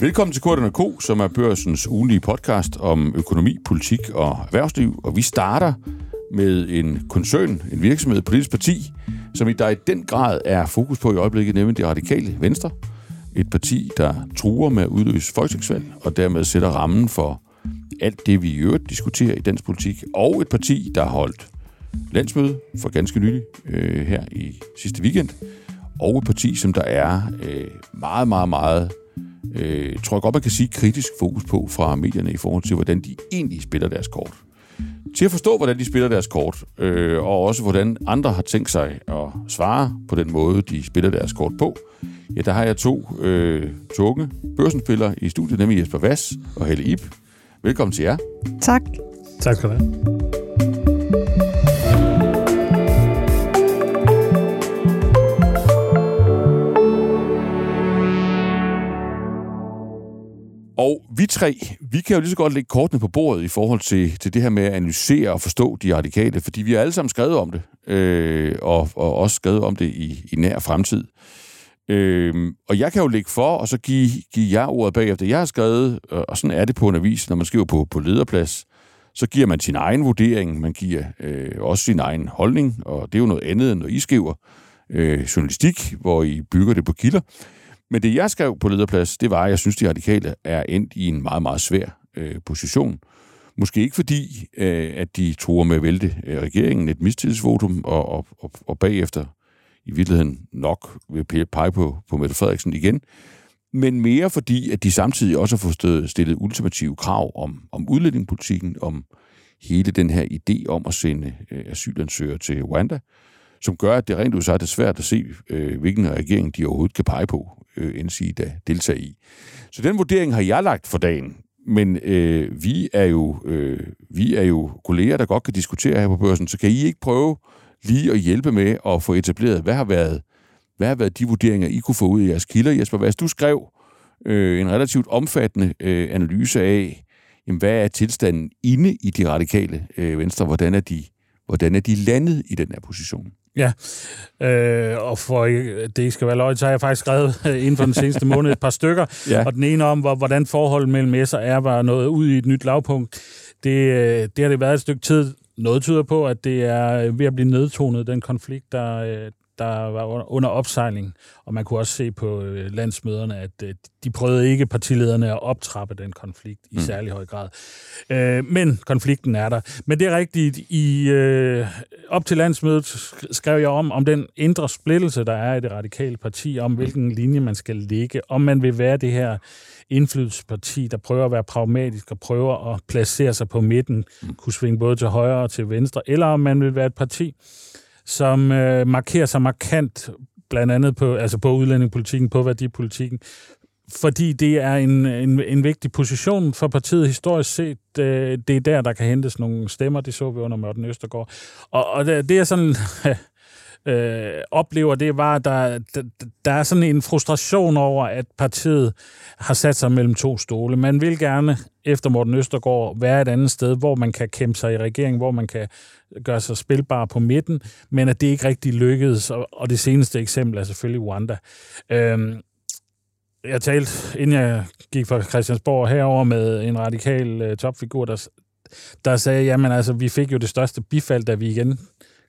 Velkommen til Korten K, som er børsens ugenlige podcast om økonomi, politik og erhvervsliv. Og vi starter med en koncern, en virksomhed, et politisk parti, som i der i den grad er fokus på i øjeblikket, nemlig det radikale Venstre. Et parti, der truer med at udløse folketingsvalg, og dermed sætter rammen for alt det, vi i øvrigt diskuterer i dansk politik. Og et parti, der har holdt landsmøde for ganske nylig øh, her i sidste weekend. Og et parti, som der er øh, meget, meget, meget øh, tror jeg godt, man kan sige, kritisk fokus på fra medierne i forhold til, hvordan de egentlig spiller deres kort. Til at forstå, hvordan de spiller deres kort, øh, og også hvordan andre har tænkt sig at svare på den måde, de spiller deres kort på, ja, der har jeg to øh, tunge børsenspillere i studiet, nemlig Jesper Vass og Helle Ip. Velkommen til jer. Tak. Tak skal du have. Og vi tre, vi kan jo lige så godt lægge kortene på bordet i forhold til, til det her med at analysere og forstå de radikale, fordi vi har alle sammen skrevet om det, øh, og, og også skrevet om det i, i nær fremtid. Øh, og jeg kan jo lægge for, og så give, give jer ordet bagefter. Jeg har skrevet, øh, og sådan er det på en avis, når man skriver på, på lederplads, så giver man sin egen vurdering, man giver øh, også sin egen holdning, og det er jo noget andet, end når I skriver øh, journalistik, hvor I bygger det på kilder. Men det, jeg skrev på lederplads, det var, at jeg synes, de radikale er endt i en meget, meget svær øh, position. Måske ikke fordi, øh, at de tror med at vælte øh, regeringen et mistillidsvotum, og, og, og, og bagefter i virkeligheden nok vil pege på, på Mette Frederiksen igen, men mere fordi, at de samtidig også har fået stillet ultimative krav om, om udlændingepolitikken, om hele den her idé om at sende øh, asylansøgere til Rwanda, som gør, at det rent ud sagt er svært at se, øh, hvilken regering de overhovedet kan pege på, øh, da deltage i. Så den vurdering har jeg lagt for dagen, men øh, vi, er jo, øh, vi er jo kolleger, der godt kan diskutere her på børsen, så kan I ikke prøve lige at hjælpe med at få etableret, hvad har været, hvad har været de vurderinger, I kunne få ud af jeres kilder? Jesper Hvad du skrev øh, en relativt omfattende øh, analyse af, jamen, hvad er tilstanden inde i de radikale øh, venstre? Hvordan er, de, hvordan er de landet i den her position? Ja, øh, og for det ikke skal være løgn, så har jeg faktisk skrevet inden for den seneste måned et par stykker, ja. og den ene om, hvordan forholdet mellem S og R var noget ud i et nyt lavpunkt. Det, øh, det har det været et stykke tid. Noget tyder på, at det er ved at blive nedtonet, den konflikt, der, øh, der var under opsejling, og man kunne også se på øh, landsmøderne, at øh, de prøvede ikke partilederne at optrappe den konflikt i mm. særlig høj grad. Øh, men konflikten er der. Men det er rigtigt, i op til landsmødet skrev jeg om, om den indre splittelse, der er i det radikale parti, om hvilken linje man skal ligge, om man vil være det her indflydelsesparti, der prøver at være pragmatisk og prøver at placere sig på midten, mm. kunne svinge både til højre og til venstre, eller om man vil være et parti, som øh, markerer sig markant, blandt andet på, altså på udlændingepolitikken, på værdipolitikken, fordi det er en, en, en vigtig position for partiet historisk set. Øh, det er der, der kan hentes nogle stemmer, det så vi under Mørten Østergaard. Og, og det, det er sådan... øh, oplever, det var, at der, der, der er sådan en frustration over, at partiet har sat sig mellem to stole. Man vil gerne, efter Morten Østergaard, være et andet sted, hvor man kan kæmpe sig i regeringen, hvor man kan gøre sig spilbar på midten, men at det ikke rigtig lykkedes, og, og det seneste eksempel er selvfølgelig Rwanda. Øhm, jeg talte, inden jeg gik fra Christiansborg herover med en radikal øh, topfigur, der, der sagde, jamen altså, vi fik jo det største bifald, da vi igen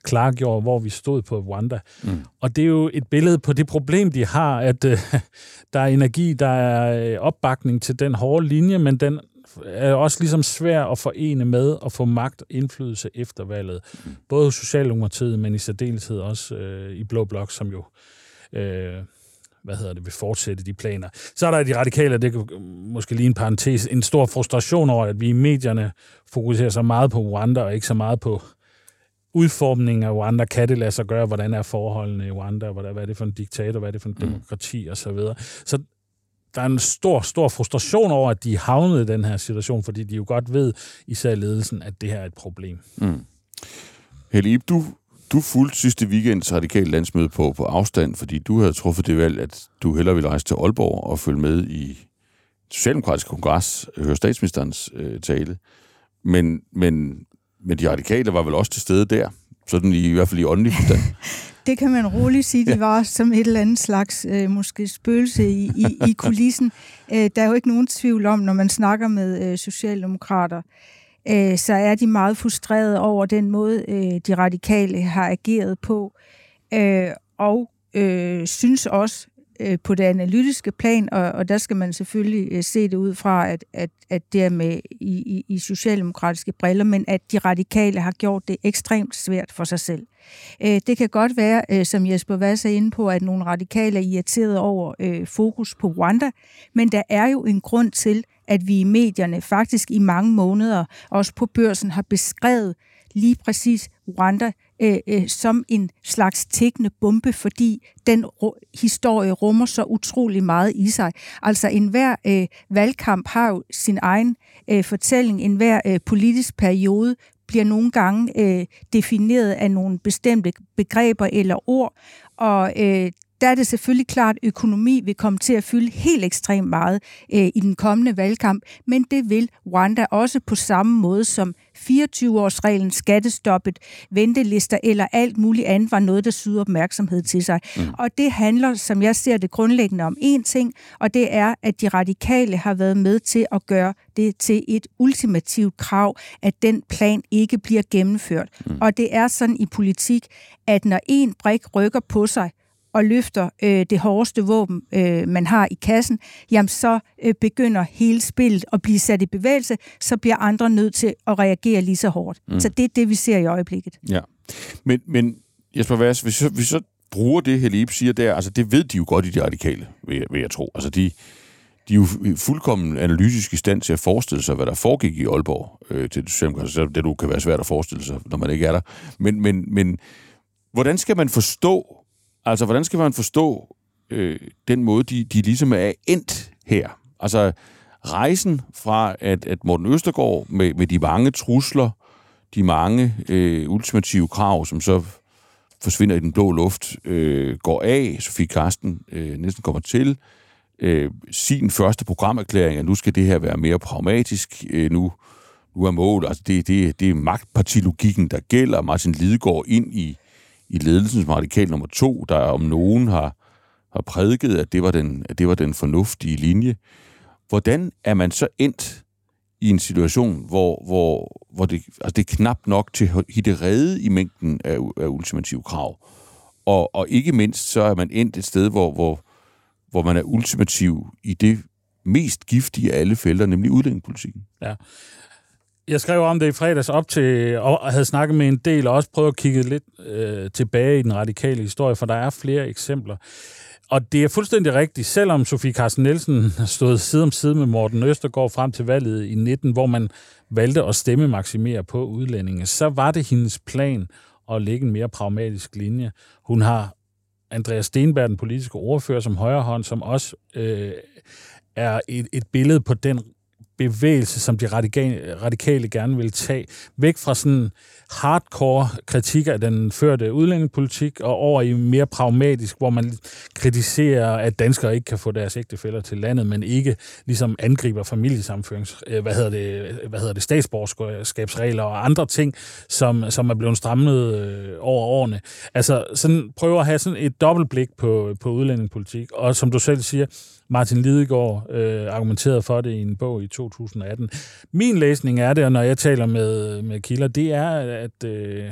klargjorde, hvor vi stod på Rwanda. Mm. Og det er jo et billede på det problem, de har, at uh, der er energi, der er opbakning til den hårde linje, men den er også ligesom svær at forene med at få magt og indflydelse efter valget. Mm. Både hos Socialdemokratiet, men i særdeleshed også uh, i Blå Blok, som jo Uh, hvad hedder det, vil fortsætte de planer. Så er der de radikale, det kan måske lige en parentes, en stor frustration over, at vi i medierne fokuserer så meget på Rwanda, og ikke så meget på udformningen af Rwanda. Kan det lade sig gøre? Hvordan er forholdene i Rwanda? Hvad er det for en diktator? Hvad er det for en mm. demokrati? Og så videre. Så der er en stor, stor frustration over, at de havnet i den her situation, fordi de jo godt ved, især ledelsen, at det her er et problem. Mm. Helle du du fulgte sidste weekends radikale landsmøde på, på afstand, fordi du havde truffet det valg, at du hellere ville rejse til Aalborg og følge med i Socialdemokratisk Kongres, høre statsministerens øh, tale. Men, men, men de radikale var vel også til stede der, sådan i, i hvert fald i åndelig forstand. Det kan man roligt sige, de var som et eller andet slags øh, måske spøgelse i, i, i kulissen. Øh, der er jo ikke nogen tvivl om, når man snakker med øh, socialdemokrater, øh, så er de meget frustrerede over den måde, øh, de radikale har ageret på, øh, og øh, synes også, øh, på det analytiske plan, og, og der skal man selvfølgelig øh, se det ud fra, at, at, at det er med i, i, i socialdemokratiske briller, men at de radikale har gjort det ekstremt svært for sig selv. Øh, det kan godt være, øh, som Jesper Vass er inde på, at nogle radikale er irriteret over øh, fokus på Rwanda, men der er jo en grund til, at vi i medierne faktisk i mange måneder, også på børsen, har beskrevet lige præcis Rwanda øh, øh, som en slags tækkende bombe, fordi den historie rummer så utrolig meget i sig. Altså enhver øh, valgkamp har jo sin egen øh, fortælling, enhver øh, politisk periode bliver nogle gange øh, defineret af nogle bestemte begreber eller ord, og øh, der er det selvfølgelig klart, at økonomi vil komme til at fylde helt ekstremt meget øh, i den kommende valgkamp, men det vil Rwanda også på samme måde som 24-årsreglen, skattestoppet, ventelister eller alt muligt andet var noget, der syder opmærksomhed til sig. Mm. Og det handler, som jeg ser det grundlæggende om én ting, og det er, at de radikale har været med til at gøre det til et ultimativt krav, at den plan ikke bliver gennemført. Mm. Og det er sådan i politik, at når en brik rykker på sig, og løfter øh, det hårdeste våben, øh, man har i kassen, jamen så øh, begynder hele spillet at blive sat i bevægelse, så bliver andre nødt til at reagere lige så hårdt. Mm. Så det er det, vi ser i øjeblikket. Ja, men, men Jesper Vass, hvis, hvis vi så bruger det, Helib siger der, altså det ved de jo godt i de radikale, vil jeg, vil jeg tro. Altså de, de er jo fuldkommen analytisk i stand til at forestille sig, hvad der foregik i Aalborg øh, til Socialdemokratiet. Det du kan være svært at forestille sig, når man ikke er der. Men, men, men hvordan skal man forstå Altså, hvordan skal man forstå øh, den måde, de, de ligesom er endt her? Altså, rejsen fra, at, at Morten Østergaard med, med de mange trusler, de mange øh, ultimative krav, som så forsvinder i den blå luft, øh, går af, Sofie Karsten øh, næsten kommer til, øh, sin første programerklæring, at nu skal det her være mere pragmatisk, øh, nu, nu er målet, altså det, det, det er magtpartilogikken, der gælder, Martin Lidegaard ind i i ledelsen som radikal nummer to, der om nogen har, har prædiket, at det, var den, at det var den fornuftige linje. Hvordan er man så endt i en situation, hvor, hvor, hvor det, altså det er knap nok til at redde i mængden af, af ultimative krav. Og, og ikke mindst så er man endt et sted, hvor, hvor, hvor man er ultimativ i det mest giftige af alle felter, nemlig udlændingepolitikken. Ja, jeg skrev om det i fredags op til, og havde snakket med en del, og også prøvet at kigge lidt øh, tilbage i den radikale historie, for der er flere eksempler. Og det er fuldstændig rigtigt, selvom Sofie Carsten Nielsen stod side om side med Morten Østergaard frem til valget i 19, hvor man valgte at stemme maksimere på udlændinge, så var det hendes plan at lægge en mere pragmatisk linje. Hun har Andreas Stenberg, den politiske ordfører, som højrehånd, som også øh, er et, et billede på den bevægelse, som de radikale, radikale gerne vil tage, væk fra sådan hardcore kritik af den førte udlændingepolitik, og over i mere pragmatisk, hvor man kritiserer, at danskere ikke kan få deres ægtefælder til landet, men ikke ligesom angriber familiesamførings, øh, hvad hedder det, hvad hedder det statsborgerskabsregler og andre ting, som, som er blevet strammet øh, over årene. Altså sådan, prøver at have sådan et dobbeltblik på, på udlændingepolitik, og som du selv siger, Martin Lidegaard øh, argumenterede for det i en bog i 2018. Min læsning er det, og når jeg taler med, med kilder, det er, at øh,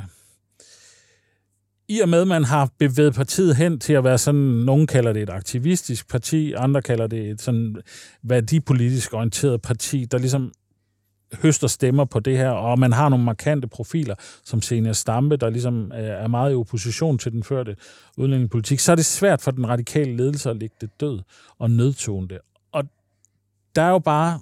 i og med, at man har bevæget partiet hen til at være sådan, nogen kalder det et aktivistisk parti, andre kalder det et sådan værdipolitisk orienteret parti, der ligesom høster stemmer på det her, og man har nogle markante profiler, som Senior Stampe, der ligesom øh, er meget i opposition til den førte udlændingepolitik, så er det svært for den radikale ledelse at lægge det død og nødtone det. Og der er jo bare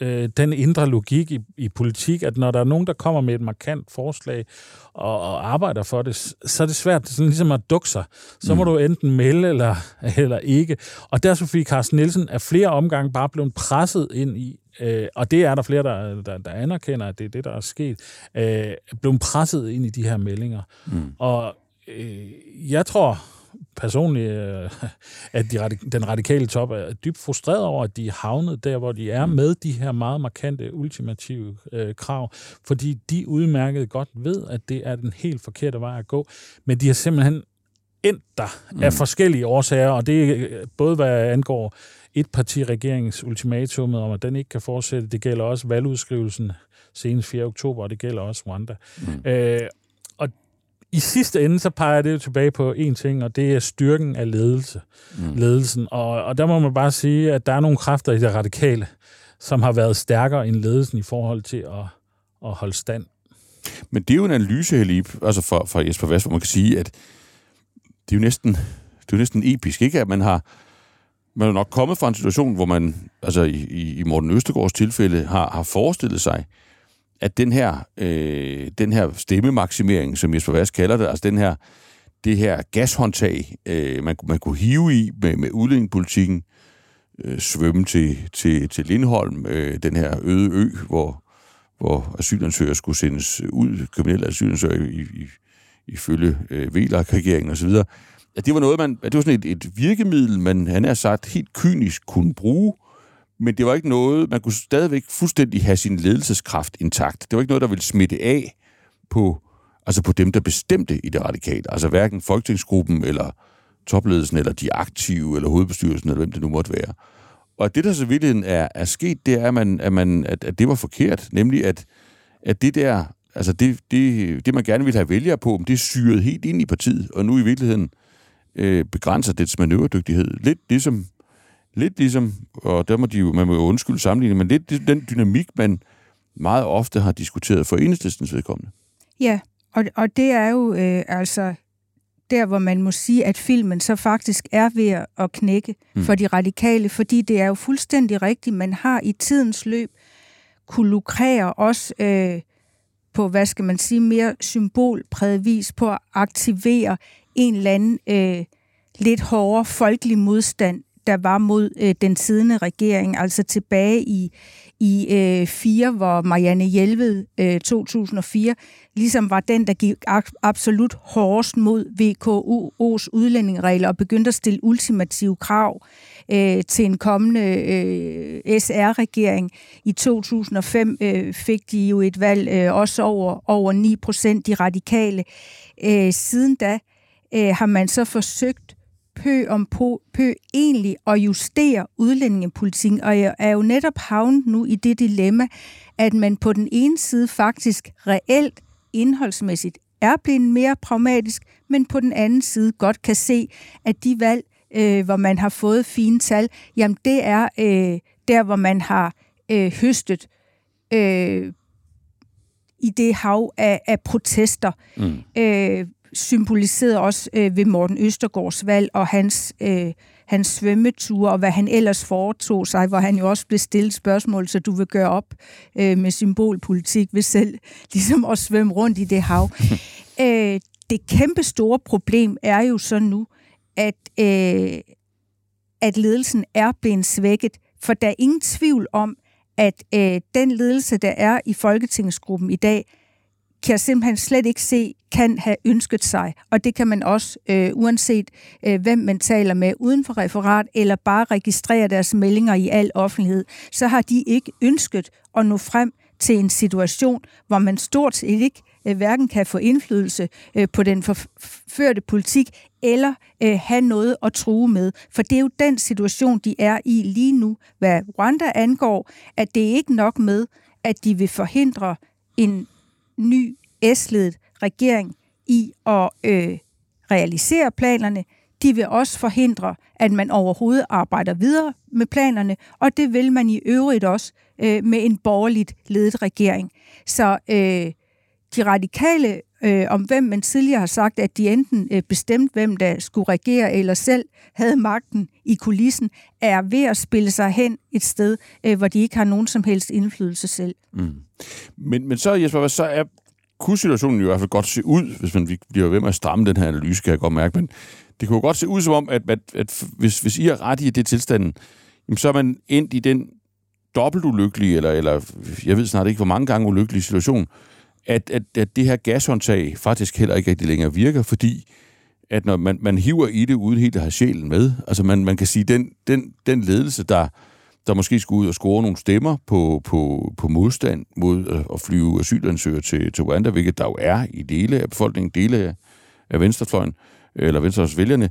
øh, den indre logik i, i politik, at når der er nogen, der kommer med et markant forslag og, og arbejder for det, så er det svært sådan ligesom at dukke sig. Så må mm. du enten melde eller, eller ikke. Og der er Sofie Carsten Nielsen er flere omgange bare blevet presset ind i, øh, og det er der flere, der, der, der anerkender, at det er det, der er sket, øh, blevet presset ind i de her meldinger. Mm. Og øh, jeg tror, personligt, øh, at de, den radikale top er dybt frustreret over, at de er havnet der, hvor de er mm. med de her meget markante, ultimative øh, krav, fordi de udmærket godt ved, at det er den helt forkerte vej at gå, men de har simpelthen endt der mm. af forskellige årsager, og det er både hvad angår et parti regeringens ultimatum om, at den ikke kan fortsætte. Det gælder også valgudskrivelsen senest 4. oktober, og det gælder også Rwanda. Mm. Øh, i sidste ende, så peger det jo tilbage på én ting, og det er styrken af ledelse. Mm. ledelsen. Og, og der må man bare sige, at der er nogle kræfter i det radikale, som har været stærkere end ledelsen i forhold til at, at holde stand. Men det er jo en analyse, Helib, altså for, for Jesper Vest, hvor man kan sige, at det er jo næsten, det er jo næsten episk, ikke? At man har, man er nok kommet fra en situation, hvor man, altså i, i Morten Østergaards tilfælde, har, har forestillet sig, at den her, øh, den her stemmemaksimering, som Jesper Vask kalder det, altså den her, det her gashåndtag, øh, man, man kunne hive i med, med udlændingepolitikken, øh, svømme til, til, til Lindholm, øh, den her øde ø, hvor, hvor asylansøgere skulle sendes ud, kriminelle asylansøgere i, i, ifølge øh, VLAG-regeringen osv., at det var noget, man, at det var sådan et, et virkemiddel, man, han har sagt, helt kynisk kunne bruge, men det var ikke noget, man kunne stadigvæk fuldstændig have sin ledelseskraft intakt. Det var ikke noget, der ville smitte af på, altså på dem, der bestemte i det radikale. Altså hverken folketingsgruppen, eller topledelsen, eller de aktive, eller hovedbestyrelsen, eller hvem det nu måtte være. Og det, der så virkelig er, er sket, det er, at, man, at, man, at, at det var forkert. Nemlig, at, at det der, altså det, det, det, man gerne ville have vælgere på, det er syret helt ind i partiet, og nu i virkeligheden øh, begrænser dets manøvredygtighed. Lidt ligesom, lidt ligesom, og der må de jo, man må jo undskylde sammenligning, men lidt den dynamik, man meget ofte har diskuteret for enhedslistens vedkommende. Ja, og, og det er jo øh, altså der, hvor man må sige, at filmen så faktisk er ved at knække mm. for de radikale, fordi det er jo fuldstændig rigtigt, man har i tidens løb kunne lukrere også øh, på, hvad skal man sige, mere symbolpræget vis på at aktivere en eller anden øh, lidt hårdere folkelig modstand, der var mod øh, den siddende regering, altså tilbage i, i øh, 4, hvor Marianne Hjelved øh, 2004 ligesom var den, der gik absolut hårdest mod VKU's udlændingeregler og begyndte at stille ultimative krav øh, til en kommende øh, SR-regering. I 2005 øh, fik de jo et valg øh, også over, over 9 procent, de radikale. Øh, siden da øh, har man så forsøgt pø om på, pø egentlig at justere udlændingepolitikken, og jeg er jo netop havnet nu i det dilemma, at man på den ene side faktisk reelt indholdsmæssigt er blevet mere pragmatisk, men på den anden side godt kan se, at de valg, øh, hvor man har fået fine tal, jamen det er øh, der, hvor man har øh, høstet øh, i det hav af, af protester. Mm. Øh, symboliseret også øh, ved Morten Østergaards valg og hans, øh, hans svømmeture, og hvad han ellers foretog sig, hvor han jo også blev stillet spørgsmål, så du vil gøre op øh, med symbolpolitik ved selv ligesom at svømme rundt i det hav. øh, det kæmpe store problem er jo så nu, at, øh, at ledelsen er blevet svækket, for der er ingen tvivl om, at øh, den ledelse, der er i Folketingsgruppen i dag, kan jeg simpelthen slet ikke se, kan have ønsket sig. Og det kan man også, øh, uanset øh, hvem man taler med uden for referat, eller bare registrere deres meldinger i al offentlighed, så har de ikke ønsket at nå frem til en situation, hvor man stort set ikke øh, hverken kan få indflydelse øh, på den forførte politik, eller øh, have noget at true med. For det er jo den situation, de er i lige nu, hvad Rwanda angår, at det er ikke nok med, at de vil forhindre en ny S-ledet regering i at øh, realisere planerne. De vil også forhindre, at man overhovedet arbejder videre med planerne, og det vil man i øvrigt også øh, med en borgerligt ledet regering. Så øh, de radikale, øh, om hvem man tidligere har sagt, at de enten øh, bestemte, hvem der skulle regere, eller selv havde magten i kulissen, er ved at spille sig hen et sted, øh, hvor de ikke har nogen som helst indflydelse selv. Mm. Men, men så, Jesper, så er, kunne situationen i hvert fald godt se ud, hvis man bliver ved med at stramme den her analyse, kan jeg godt mærke, men det kunne godt se ud som om, at, at, at hvis, hvis I er ret i det tilstanden, så er man endt i den dobbelt ulykkelige, eller, eller jeg ved snart ikke, hvor mange gange ulykkelige situation, at, at, at det her gashåndtag faktisk heller ikke rigtig længere virker, fordi at når man, man hiver i det uden helt at have sjælen med, altså man, man kan sige, den, den, den ledelse, der, der måske skulle ud og score nogle stemmer på, på, på modstand mod øh, at flyve asylansøgere til, til Rwanda, hvilket der jo er i dele af befolkningen, dele af, af venstrefløjen, eller Venstres vælgerne,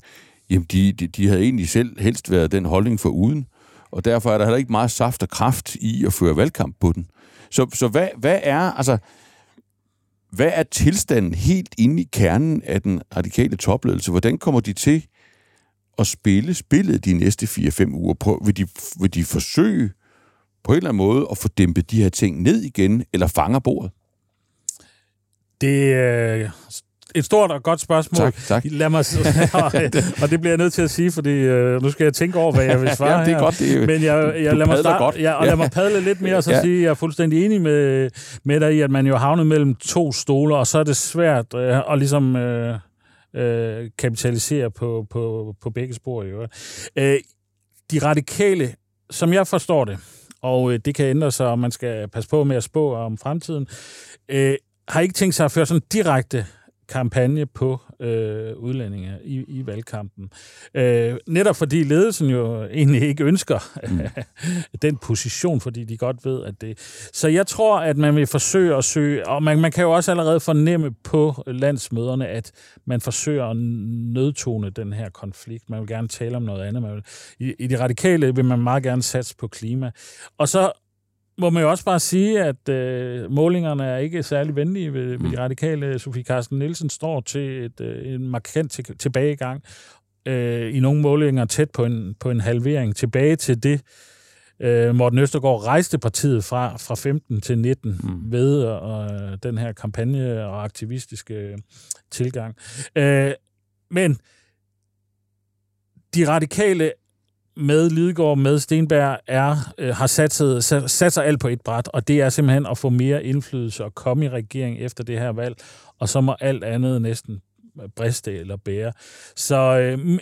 jamen de, de, de havde egentlig selv helst været den holdning for uden, og derfor er der heller ikke meget saft og kraft i at føre valgkamp på den. Så, så hvad, hvad er, altså, hvad er tilstanden helt inde i kernen af den radikale topledelse? Hvordan kommer de til at spille spillet de næste 4-5 uger? På, vil, de, vil de forsøge på en eller anden måde at få dæmpet de her ting ned igen, eller fanger bordet? Det er et stort og godt spørgsmål. Tak, tak. Lad mig, og det bliver jeg nødt til at sige, fordi uh, nu skal jeg tænke over, hvad jeg vil svare ja, det er godt. Det er, Men jeg, jeg lad mig starte, godt. Ja, og lad mig padle lidt mere, og så ja. sige, at jeg er fuldstændig enig med, med dig i, at man jo havnet mellem to stoler, og så er det svært uh, at ligesom uh, uh, kapitalisere på, på, på begge spor. Jo. Uh, de radikale, som jeg forstår det, og øh, det kan ændre sig, og man skal passe på med at spå om fremtiden, øh, har ikke tænkt sig at føre sådan direkte kampagne på øh, udlændinge i, i valgkampen. Øh, netop fordi ledelsen jo egentlig ikke ønsker mm. den position, fordi de godt ved, at det... Så jeg tror, at man vil forsøge at søge, og man, man kan jo også allerede fornemme på landsmøderne, at man forsøger at nødtone den her konflikt. Man vil gerne tale om noget andet. Man vil, i, I de radikale vil man meget gerne satse på klima. Og så må man jo også bare sige, at øh, målingerne er ikke særlig venlige ved, ved de mm. radikale. Sofie Carsten Nielsen står til et, øh, en markant til, tilbagegang. Øh, I nogle målinger tæt på en, på en halvering. Tilbage til det, øh, Morten Østergaard rejste partiet fra, fra 15 til 19 mm. ved øh, den her kampagne og aktivistiske tilgang. Øh, men de radikale med Lidegaard, med Stenberg, er, øh, har sat, sat, sat sig alt på et bræt, og det er simpelthen at få mere indflydelse og komme i regering efter det her valg, og så må alt andet næsten briste eller bære. Så øh,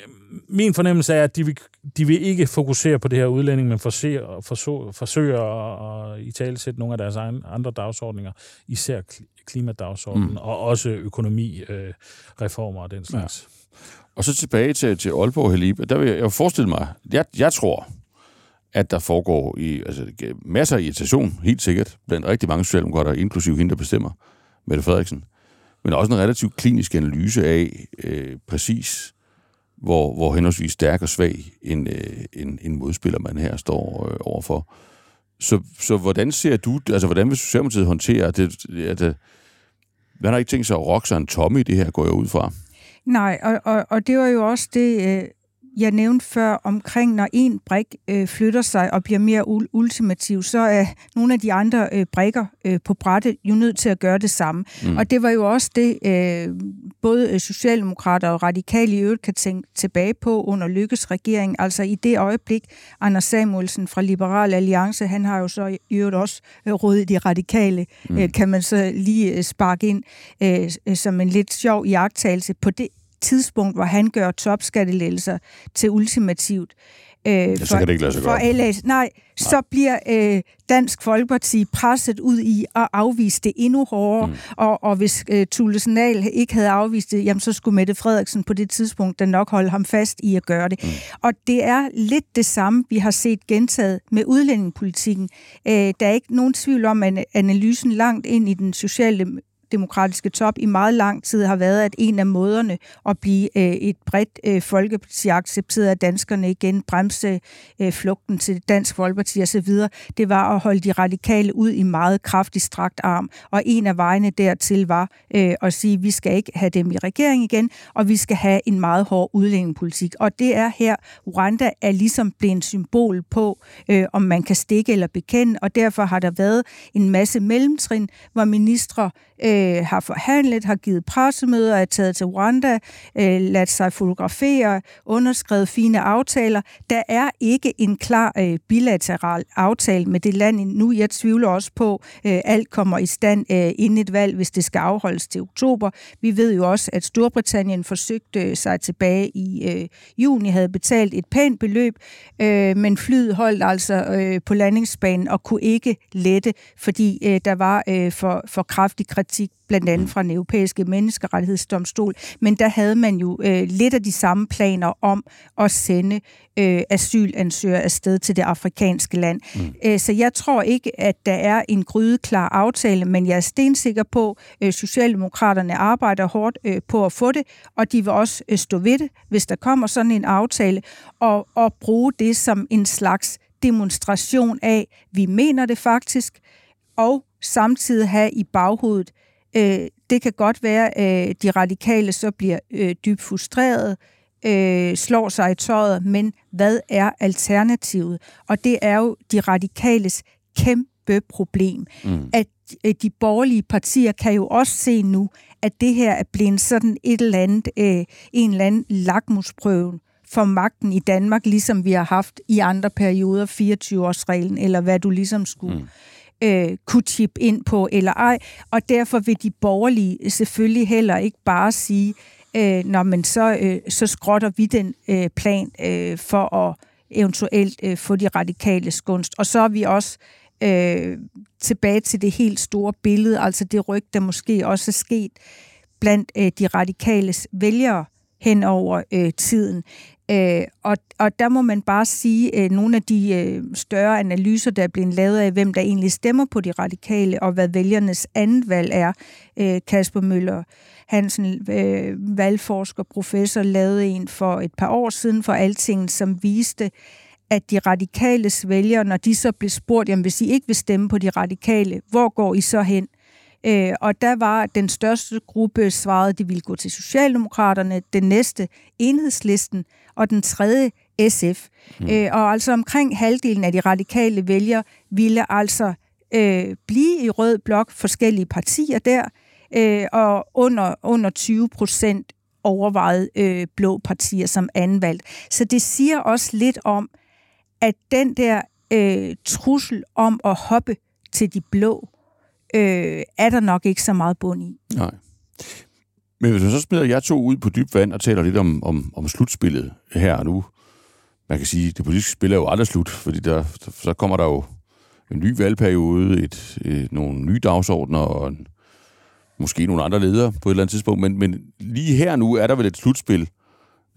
min fornemmelse er, at de vil, de vil ikke fokusere på det her udlænding, men forsøger, forsøger, forsøger at, at i tale sætte nogle af deres egen, andre dagsordninger, især klimadagsordenen, mm. og også økonomi, øh, og den slags. Ja. Og så tilbage til, til Aalborg Helib. Der vil jeg, jeg forestille mig, jeg, jeg tror, at der foregår i, altså, masser af irritation, helt sikkert, blandt rigtig mange socialdemokrater, inklusive hende, der bestemmer, Mette Frederiksen. Men også en relativt klinisk analyse af øh, præcis, hvor, hvor henholdsvis stærk og svag en, øh, en, en modspiller, man her står øh, overfor. Så, så hvordan ser du, altså hvordan vil Socialdemokratiet håndtere det? At, at, man har ikke tænkt sig at rokke sig en tomme i det her, går jeg ud fra. Nej, og, og, og det var jo også det, øh, jeg nævnte før omkring, når en brik øh, flytter sig og bliver mere ultimativ, så er nogle af de andre øh, brikker øh, på brættet jo nødt til at gøre det samme. Mm. Og det var jo også det, øh, både øh, Socialdemokrater og Radikale i øvrigt kan tænke tilbage på under Lykkes regering. Altså i det øjeblik, Anders Samuelsen fra Liberal Alliance, han har jo så i øvrigt også øh, rådet de radikale, mm. øh, kan man så lige øh, sparke ind øh, som en lidt sjov iagttagelse på det tidspunkt, hvor han gør topskattelettelser til ultimativt. Øh, ja, for, så kan det ikke lade sig for LA, nej, nej, så bliver øh, Dansk Folkeparti presset ud i at afvise det endnu hårdere, mm. og, og hvis øh, Tullesenal ikke havde afvist det, jamen så skulle Mette Frederiksen på det tidspunkt da nok holde ham fast i at gøre det. Mm. Og det er lidt det samme, vi har set gentaget med udlændingepolitikken. Øh, der er ikke nogen tvivl om, at analysen langt ind i den sociale demokratiske top i meget lang tid har været, at en af måderne at blive øh, et bredt øh, folkeparti accepteret af danskerne igen, bremse øh, flugten til Dansk Folkeparti osv., det var at holde de radikale ud i meget kraftig strakt arm. Og en af vejene dertil var øh, at sige, at vi skal ikke have dem i regering igen, og vi skal have en meget hård udlændingepolitik. Og det er her, Rwanda er ligesom blevet en symbol på, øh, om man kan stikke eller bekende, og derfor har der været en masse mellemtrin, hvor ministre øh, har forhandlet, har givet pressemøder, er taget til Rwanda, øh, ladt sig fotografere, underskrevet fine aftaler. Der er ikke en klar øh, bilateral aftale med det land nu. Jeg tvivler også på, øh, alt kommer i stand øh, inden et valg, hvis det skal afholdes til oktober. Vi ved jo også, at Storbritannien forsøgte øh, sig tilbage i øh, juni, havde betalt et pænt beløb, øh, men flyet holdt altså øh, på landingsbanen og kunne ikke lette, fordi øh, der var øh, for, for kraftig kritik kritik, blandt andet fra den europæiske menneskerettighedsdomstol, men der havde man jo øh, lidt af de samme planer om at sende øh, asylansøgere afsted til det afrikanske land. Mm. Æ, så jeg tror ikke, at der er en grydeklar aftale, men jeg er stensikker på, at øh, Socialdemokraterne arbejder hårdt øh, på at få det, og de vil også øh, stå ved det, hvis der kommer sådan en aftale, og, og bruge det som en slags demonstration af, vi mener det faktisk, og samtidig have i baghovedet, øh, det kan godt være, at øh, de radikale så bliver øh, dybt frustreret, øh, slår sig i tøjet, men hvad er alternativet? Og det er jo de radikales kæmpe problem, mm. at øh, de borgerlige partier kan jo også se nu, at det her er blevet sådan et eller andet, øh, en eller anden lakmusprøve for magten i Danmark, ligesom vi har haft i andre perioder, 24-årsreglen, eller hvad du ligesom skulle mm øh, kunne tippe ind på, eller ej. Og derfor vil de borgerlige selvfølgelig heller ikke bare sige, øh, når man så, øh, så skrotter vi den øh, plan øh, for at eventuelt øh, få de radikale skunst. Og så er vi også øh, tilbage til det helt store billede, altså det ryg, der måske også er sket blandt øh, de radikales vælgere hen over øh, tiden. Øh, og, og der må man bare sige, øh, nogle af de øh, større analyser, der er blevet lavet af, hvem der egentlig stemmer på de radikale, og hvad vælgernes andet valg er. Øh, Kasper Møller Hansen, øh, valgforsker, professor, lavede en for et par år siden for Alting, som viste, at de radikale vælgere, når de så blev spurgt, jamen hvis I ikke vil stemme på de radikale, hvor går I så hen? Øh, og der var den største gruppe svarede, at de ville gå til Socialdemokraterne, den næste enhedslisten, og den tredje SF. Mm. Øh, og altså omkring halvdelen af de radikale vælgere ville altså øh, blive i rød blok, forskellige partier der, øh, og under, under 20 procent overvejede øh, blå partier som anvalgt. Så det siger også lidt om, at den der øh, trussel om at hoppe til de blå, øh, er der nok ikke så meget bund i. Nej. Men hvis man så smider jeg to ud på dyb vand og taler lidt om, om, om slutspillet her og nu, man kan sige, at det politiske spil er jo aldrig slut, fordi der, så kommer der jo en ny valgperiode, et, et, nogle nye dagsordner og en, måske nogle andre ledere på et eller andet tidspunkt, men, men lige her nu er der vel et slutspil,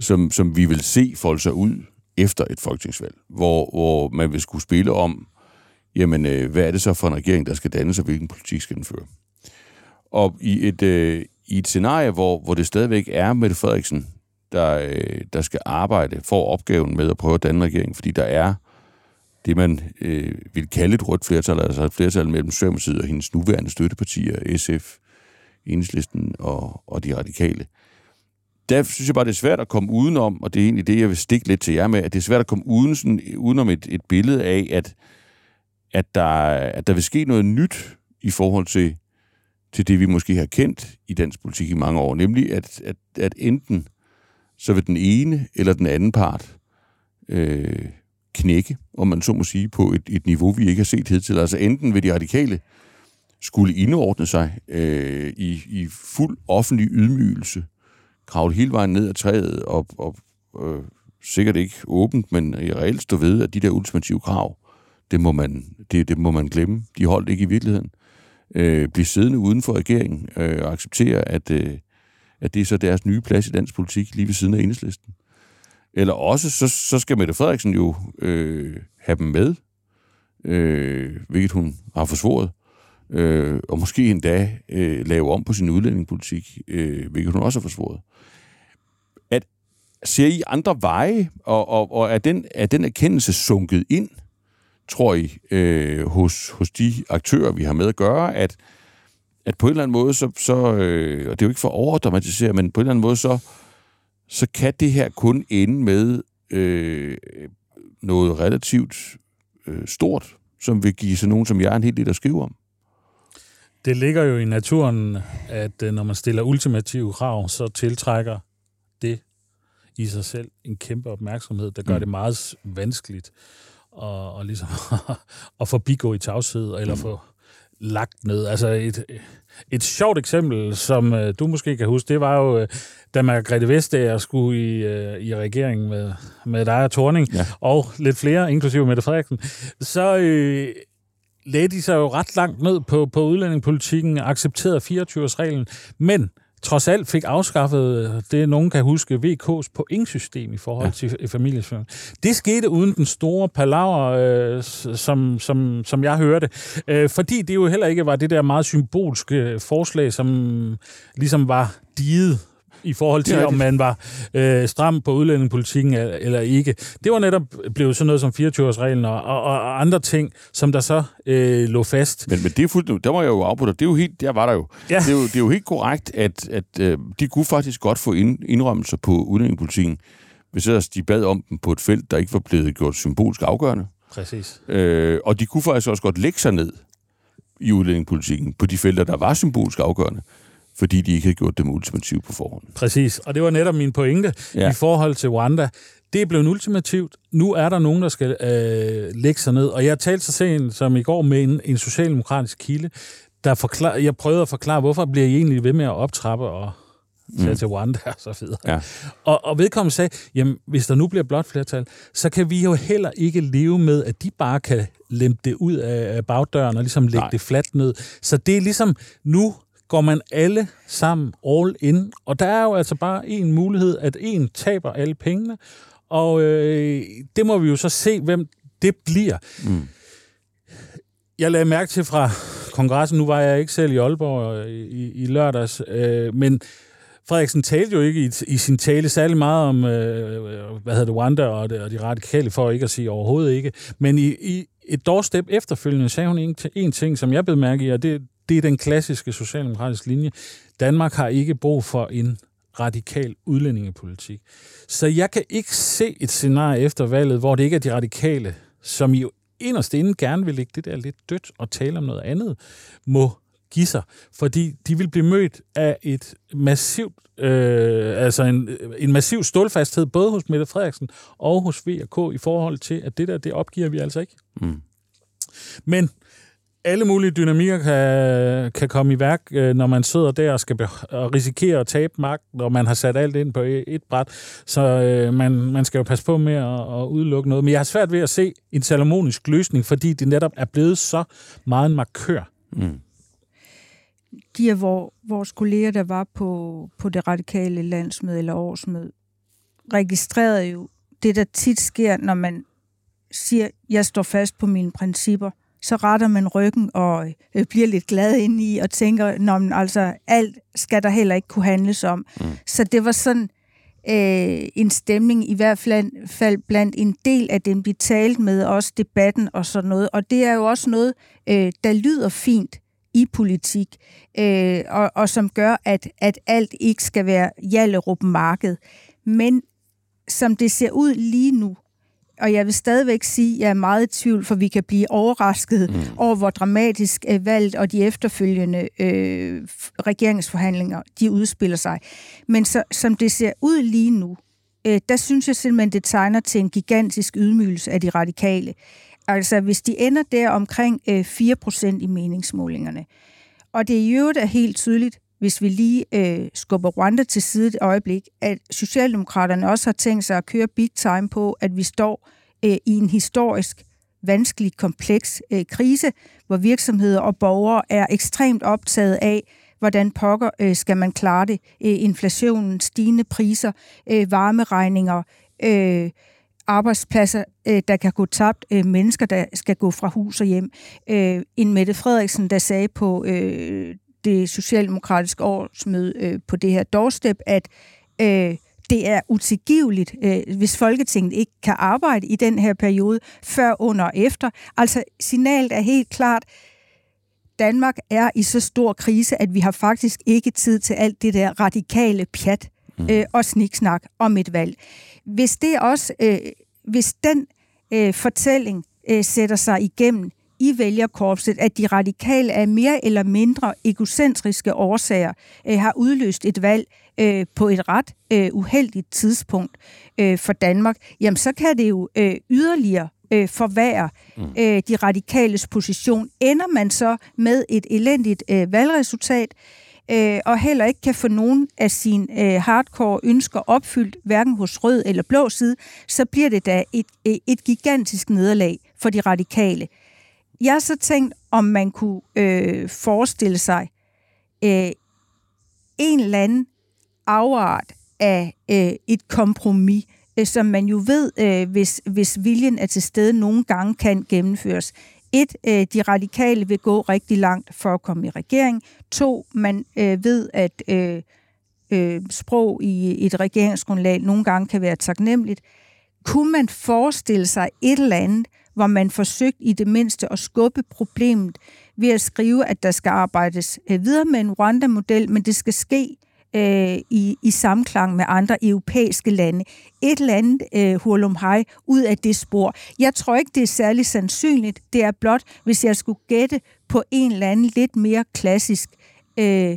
som, som vi vil se folde sig ud efter et folketingsvalg, hvor, hvor man vil skulle spille om, jamen, øh, hvad er det så for en regering, der skal dannes, og hvilken politik skal den føre? Og i et, øh, i et scenarie, hvor, hvor det stadigvæk er Mette Frederiksen, der, øh, der skal arbejde for opgaven med at prøve at danne regering, fordi der er det, man øh, vil kalde et rødt flertal, altså et flertal mellem Socialdemokratiet og hendes nuværende støttepartier, SF, Enhedslisten og, og de radikale. Der synes jeg bare, det er svært at komme udenom, og det er egentlig det, jeg vil stikke lidt til jer med, at det er svært at komme uden sådan, udenom et, et billede af, at, at, der, at der vil ske noget nyt i forhold til til det, vi måske har kendt i dansk politik i mange år, nemlig at, at, at enten så vil den ene eller den anden part øh, knække, om man så må sige, på et, et niveau, vi ikke har set hidtil. Altså enten vil de radikale skulle indordne sig øh, i, i fuld offentlig ydmygelse, kravle hele vejen ned ad træet og, og øh, sikkert ikke åbent, men i reelt stå ved, at de der ultimative krav, det må man, det, det må man glemme. De holdt ikke i virkeligheden øh, Øh, blive siddende uden for regeringen øh, og acceptere, at, øh, at det er så deres nye plads i dansk politik lige ved siden af enhedslisten. Eller også, så, så skal Mette Frederiksen jo øh, have dem med, øh, hvilket hun har forsvoret, øh, og måske endda øh, lave om på sin udlændingepolitik, øh, hvilket hun også har forsvoret. At, ser I andre veje, og, og, og er, den, er den erkendelse sunket ind – tror I, øh, hos, hos de aktører, vi har med at gøre, at, at på en eller anden måde, så, så øh, og det er jo ikke for at overdramatisere, men på en eller anden måde, så, så kan det her kun ende med øh, noget relativt øh, stort, som vil give sig nogen som jeg en helt del at skrive om. Det ligger jo i naturen, at øh, når man stiller ultimative krav, så tiltrækker det i sig selv en kæmpe opmærksomhed, der gør mm. det meget vanskeligt og, og ligesom at forbigå i tavshed, eller mm. få lagt ned. Altså et, et sjovt eksempel, som uh, du måske kan huske, det var jo, uh, da Margrethe Vestager skulle i, uh, i regeringen med, med dig og Torning, ja. og lidt flere, inklusive Mette Frederiksen, så uh, lagde de sig jo ret langt ned på, på udlændingepolitikken, accepterede 24-årsreglen, men trods alt fik afskaffet det, nogen kan huske, VK's pointsystem i forhold ja. til familieføring. Det skete uden den store palaver, øh, som, som, som jeg hørte, øh, fordi det jo heller ikke var det der meget symbolske forslag, som ligesom var diget i forhold til, om man var øh, stram på udlændingepolitikken eller ikke. Det var netop blevet sådan noget som 24-årsreglen og, og, og andre ting, som der så øh, lå fast. Men, men det er fuldt, der var jeg jo afbrudt, det er jo helt, der var der jo. Ja. Det, er jo det er jo helt korrekt, at, at øh, de kunne faktisk godt få ind, indrømmelser på udlændingepolitikken, hvis ellers de bad om dem på et felt, der ikke var blevet gjort symbolsk afgørende. Præcis. Øh, og de kunne faktisk også godt lægge sig ned i udlændingepolitikken på de felter, der var symbolsk afgørende fordi de ikke havde gjort dem ultimativt på forhånd. Præcis, og det var netop min pointe ja. i forhold til Rwanda. Det er blevet ultimativt. Nu er der nogen, der skal øh, lægge sig ned. Og jeg talte så sent som i går med en, en socialdemokratisk kilde, der forklar, jeg prøvede at forklare, hvorfor bliver I egentlig ved med at optrappe og tage mm. til Rwanda og så videre. Ja. Og, og vedkommende sagde, jamen hvis der nu bliver blot flertal, så kan vi jo heller ikke leve med, at de bare kan lempe det ud af bagdøren og ligesom lægge Nej. det fladt ned. Så det er ligesom, nu går man alle sammen all in, og der er jo altså bare en mulighed, at en taber alle pengene, og øh, det må vi jo så se, hvem det bliver. Mm. Jeg lagde mærke til fra kongressen, nu var jeg ikke selv i Aalborg i, i, i lørdags, øh, men Frederiksen talte jo ikke i, i sin tale særlig meget om, øh, hvad hedder det, Rwanda og, og de radikale, for ikke at sige overhovedet ikke. Men i, i et doorstep efterfølgende sagde hun en, en ting, som jeg blev mærke i, og det, det er den klassiske socialdemokratiske linje. Danmark har ikke brug for en radikal udlændingepolitik. Så jeg kan ikke se et scenarie efter valget, hvor det ikke er de radikale, som jo inderst inden gerne vil lægge det der lidt dødt og tale om noget andet, må give sig. Fordi de vil blive mødt af et massivt, øh, altså en, en massiv stålfasthed, både hos Mette Frederiksen og hos VK i forhold til, at det der, det opgiver vi altså ikke. Mm. Men alle mulige dynamikker kan, kan komme i værk, øh, når man sidder der og skal og risikere at tabe magt, når man har sat alt ind på et bræt. Så øh, man, man skal jo passe på med at, at udelukke noget. Men jeg har svært ved at se en salomonisk løsning, fordi det netop er blevet så meget en markør. Mm. De af vor, vores kolleger, der var på, på det radikale landsmøde eller årsmøde, registrerede jo det, der tit sker, når man siger, jeg står fast på mine principper – så retter man ryggen og øh, bliver lidt glad indeni og tænker, Nå, men altså alt skal der heller ikke kunne handles om. Mm. Så det var sådan øh, en stemning, i hvert fald blandt en del af dem, vi talte med, også debatten og sådan noget. Og det er jo også noget, øh, der lyder fint i politik, øh, og, og som gør, at, at alt ikke skal være Jallerup marked. Men som det ser ud lige nu, og jeg vil stadigvæk sige, at jeg er meget i tvivl, for vi kan blive overrasket mm. over, hvor dramatisk øh, valget og de efterfølgende øh, regeringsforhandlinger, de udspiller sig. Men så, som det ser ud lige nu, øh, der synes jeg simpelthen, det tegner til en gigantisk ydmygelse af de radikale. Altså, hvis de ender der omkring øh, 4% i meningsmålingerne, og det i øvrigt er helt tydeligt, hvis vi lige øh, skubber Rwanda til side et øjeblik, at Socialdemokraterne også har tænkt sig at køre big time på, at vi står øh, i en historisk vanskelig, kompleks øh, krise, hvor virksomheder og borgere er ekstremt optaget af, hvordan pokker øh, skal man klare det. Øh, inflationen, stigende priser, øh, varmeregninger, øh, arbejdspladser, øh, der kan gå tabt, øh, mennesker, der skal gå fra hus og hjem. Øh, en Mette Frederiksen, der sagde på øh, det socialdemokratiske årsmøde øh, på det her doorstep, at øh, det er utilgiveligt, øh, hvis Folketinget ikke kan arbejde i den her periode, før, under og efter. Altså, signalet er helt klart, Danmark er i så stor krise, at vi har faktisk ikke tid til alt det der radikale pjat mm. øh, og sniksnak om et valg. Hvis det også, øh, hvis den øh, fortælling øh, sætter sig igennem i vælgerkorpset, at de radikale af mere eller mindre egocentriske årsager øh, har udløst et valg øh, på et ret øh, uheldigt tidspunkt øh, for Danmark, jamen så kan det jo øh, yderligere øh, forværre mm. øh, de radikales position. Ender man så med et elendigt øh, valgresultat, øh, og heller ikke kan få nogen af sine øh, hardcore ønsker opfyldt, hverken hos rød eller blå side, så bliver det da et, et gigantisk nederlag for de radikale jeg har så tænkt, om man kunne øh, forestille sig øh, en eller anden afart af øh, et kompromis, øh, som man jo ved, øh, hvis, hvis viljen er til stede, nogle gange kan gennemføres. Et, øh, de radikale vil gå rigtig langt for at komme i regering. To, man øh, ved, at øh, øh, sprog i et regeringsgrundlag nogle gange kan være taknemmeligt. Kunne man forestille sig et eller andet, hvor man forsøgte i det mindste at skubbe problemet ved at skrive, at der skal arbejdes øh, videre med en Rwanda-model, men det skal ske øh, i, i samklang med andre europæiske lande. Et eller andet øh, hurlumhej ud af det spor. Jeg tror ikke, det er særlig sandsynligt. Det er blot, hvis jeg skulle gætte på en eller anden lidt mere klassisk øh,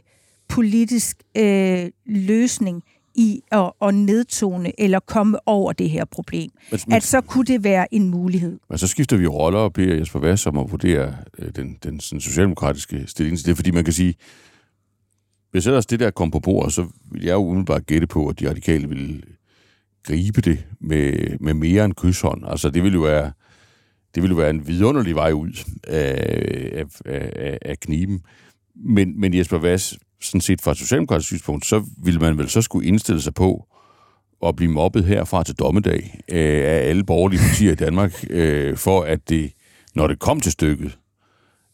politisk øh, løsning i at, at nedtone eller komme over det her problem. Men, men, at så kunne det være en mulighed. Men så skifter vi roller og beder Jesper Vass om at vurdere øh, den, den sådan, socialdemokratiske stilling til det, fordi man kan sige, hvis ellers det der kom på bordet, så vil jeg jo umiddelbart gætte på, at de radikale vil gribe det med, med mere end kysshånd. Altså det vil jo være, det vil jo være en vidunderlig vej ud af, af, af, af kniben. Men, men Jesper Vass, sådan set fra et socialdemokratisk synspunkt, så ville man vel så skulle indstille sig på at blive mobbet herfra til dommedag øh, af alle borgerlige partier i Danmark, øh, for at det, når det kom til stykket,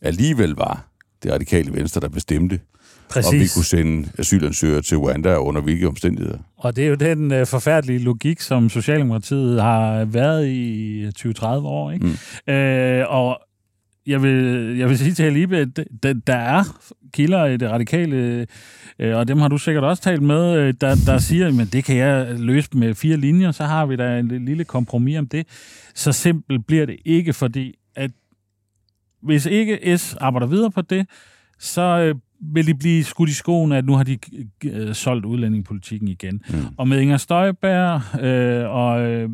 alligevel var det radikale venstre, der bestemte, Præcis. og vi kunne sende asylansøgere til Rwanda under hvilke omstændigheder. Og det er jo den øh, forfærdelige logik, som Socialdemokratiet har været i 20-30 år. Ikke? Mm. Øh, og jeg vil, jeg vil sige til Alibe, at der er kilder i det radikale, øh, og dem har du sikkert også talt med, øh, der, der siger, at det kan jeg løse med fire linjer, så har vi da en lille kompromis om det. Så simpelt bliver det ikke, fordi at hvis ikke S arbejder videre på det, så øh, vil de blive skudt i skoen, at nu har de solgt udlændingepolitikken igen. Mm. Og med Inger Støjberg øh, og øh,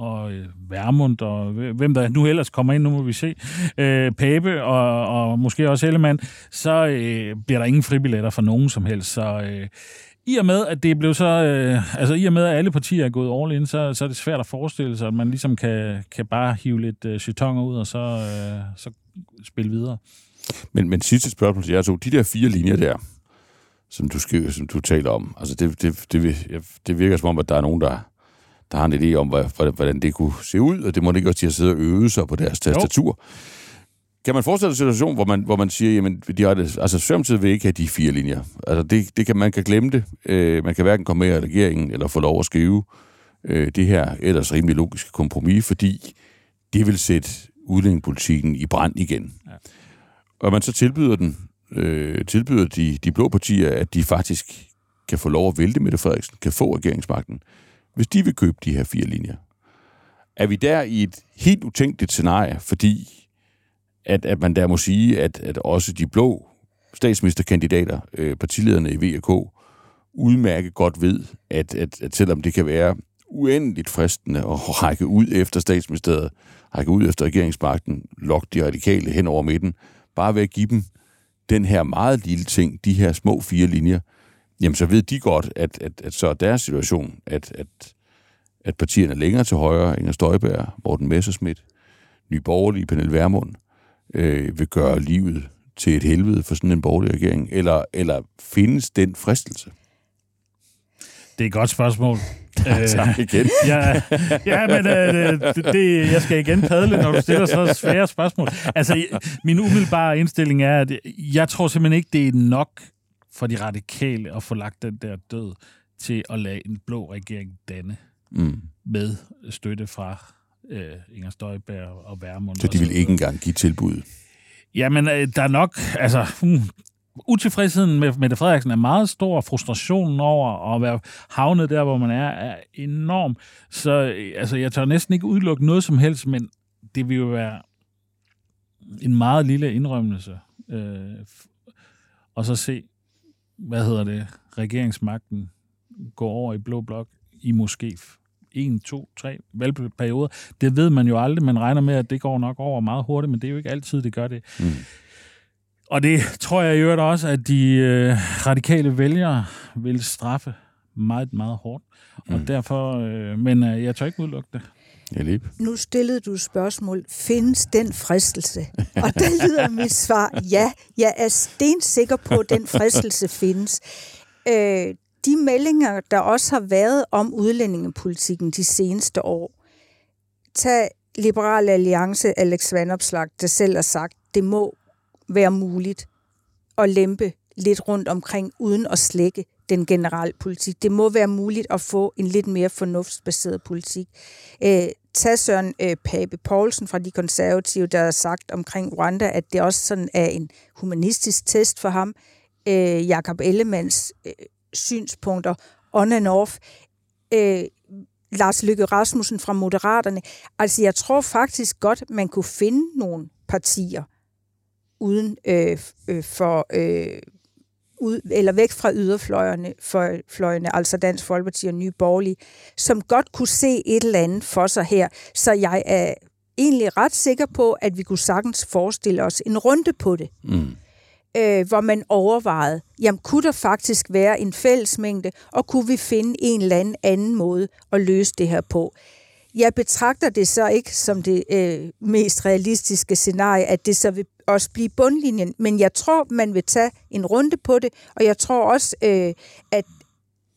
og øh, Værmund, og hvem der nu ellers kommer ind, nu må vi se, øh, Pape og, og måske også Ellemann, så øh, bliver der ingen fribilletter for nogen som helst. Så øh, i og med, at det blev så, øh, altså i og med, at alle partier er gået all in, så, så er det svært at forestille sig, at man ligesom kan, kan bare hive lidt øh, chitonger ud, og så, øh, så spille videre. Men, men sidste spørgsmål til jer to. De der fire linjer der, som du skriver, som du taler om, altså det, det, det, det virker som om, at der er nogen, der der har en idé om, hvordan det kunne se ud, og det må ikke også til at sidde og øve sig på deres tastatur. Jo. Kan man forestille sig en situation, hvor man, hvor man siger, jamen, de har det, altså Socialdemokratiet vil ikke have de fire linjer. Altså, det, det kan, man kan glemme det. Øh, man kan hverken komme med i regeringen, eller få lov at skrive øh, det her ellers rimelig logiske kompromis, fordi det vil sætte udlændingepolitikken i brand igen. Ja. Og man så tilbyder den, øh, tilbyder de, de blå partier, at de faktisk kan få lov at vælte Mette Frederiksen, kan få regeringsmagten hvis de vil købe de her fire linjer. Er vi der i et helt utænkeligt scenarie, fordi at, at man der må sige, at, at også de blå statsministerkandidater, øh, partilederne i VK, udmærket godt ved, at, at, at selvom det kan være uendeligt fristende at række ud efter statsministeriet, række ud efter regeringsmagten, lokke de radikale hen over midten, bare ved at give dem den her meget lille ting, de her små fire linjer, jamen så ved de godt, at, at, at så er deres situation, at, at, at partierne længere til højre, Inger Støjberg, Morten Messerschmidt, Nye Borgerlige, Pernille Vermund, øh, vil gøre livet til et helvede for sådan en borgerlig regering? Eller, eller findes den fristelse? Det er et godt spørgsmål. Ja, tak igen. ja, ja, men øh, det, det, jeg skal igen padle, når du stiller så svære spørgsmål. Altså, min umiddelbare indstilling er, at jeg tror simpelthen ikke, det er nok for de radikale at få lagt den der død til at lade en blå regering danne mm. med støtte fra øh, Inger Støjberg og Værmund. Så de vil ikke engang give tilbud? Jamen, øh, der er nok, altså, hmm, utilfredsheden med Mette Frederiksen er meget stor, frustrationen over at være havnet der, hvor man er, er enorm. Så øh, altså, jeg tør næsten ikke udelukke noget som helst, men det vil jo være en meget lille indrømmelse. Øh, og så se, hvad hedder det, regeringsmagten gå over i blå blok i måske en, to, tre valgperioder. Det ved man jo aldrig. Man regner med, at det går nok over meget hurtigt, men det er jo ikke altid, det gør det. Mm. Og det tror jeg i øvrigt også, at de øh, radikale vælgere vil straffe meget, meget hårdt. Og mm. derfor, øh, men øh, jeg tør ikke udelukke det. Ja, Nu stillede du spørgsmål. Findes den fristelse? Og der lyder mit svar, ja. Jeg er stensikker på, at den fristelse findes. Øh, de meldinger, der også har været om udlændingepolitikken de seneste år, tag Liberal Alliance Alex Vandopslag, der selv har sagt, det må være muligt at lempe lidt rundt omkring, uden at slække den generelle politik. Det må være muligt at få en lidt mere fornuftsbaseret politik. Øh, tag Søren øh, Pape Poulsen fra de konservative, der har sagt omkring Rwanda, at det også sådan er en humanistisk test for ham. Øh, Jakob Ellemands øh, synspunkter on and off. Øh, Lars Lykke Rasmussen fra Moderaterne. Altså, jeg tror faktisk godt, man kunne finde nogle partier uden øh, øh, for... Øh, ud, eller væk fra yderfløjerne, for, fløjene, altså Dansk Folkeparti og Nye Borgerlige, som godt kunne se et eller andet for sig her. Så jeg er egentlig ret sikker på, at vi kunne sagtens forestille os en runde på det. Mm. Øh, hvor man overvejede, jamen kunne der faktisk være en fællesmængde, og kunne vi finde en eller anden anden måde at løse det her på. Jeg betragter det så ikke som det øh, mest realistiske scenarie, at det så vil også blive bundlinjen. Men jeg tror, man vil tage en runde på det, og jeg tror også, øh, at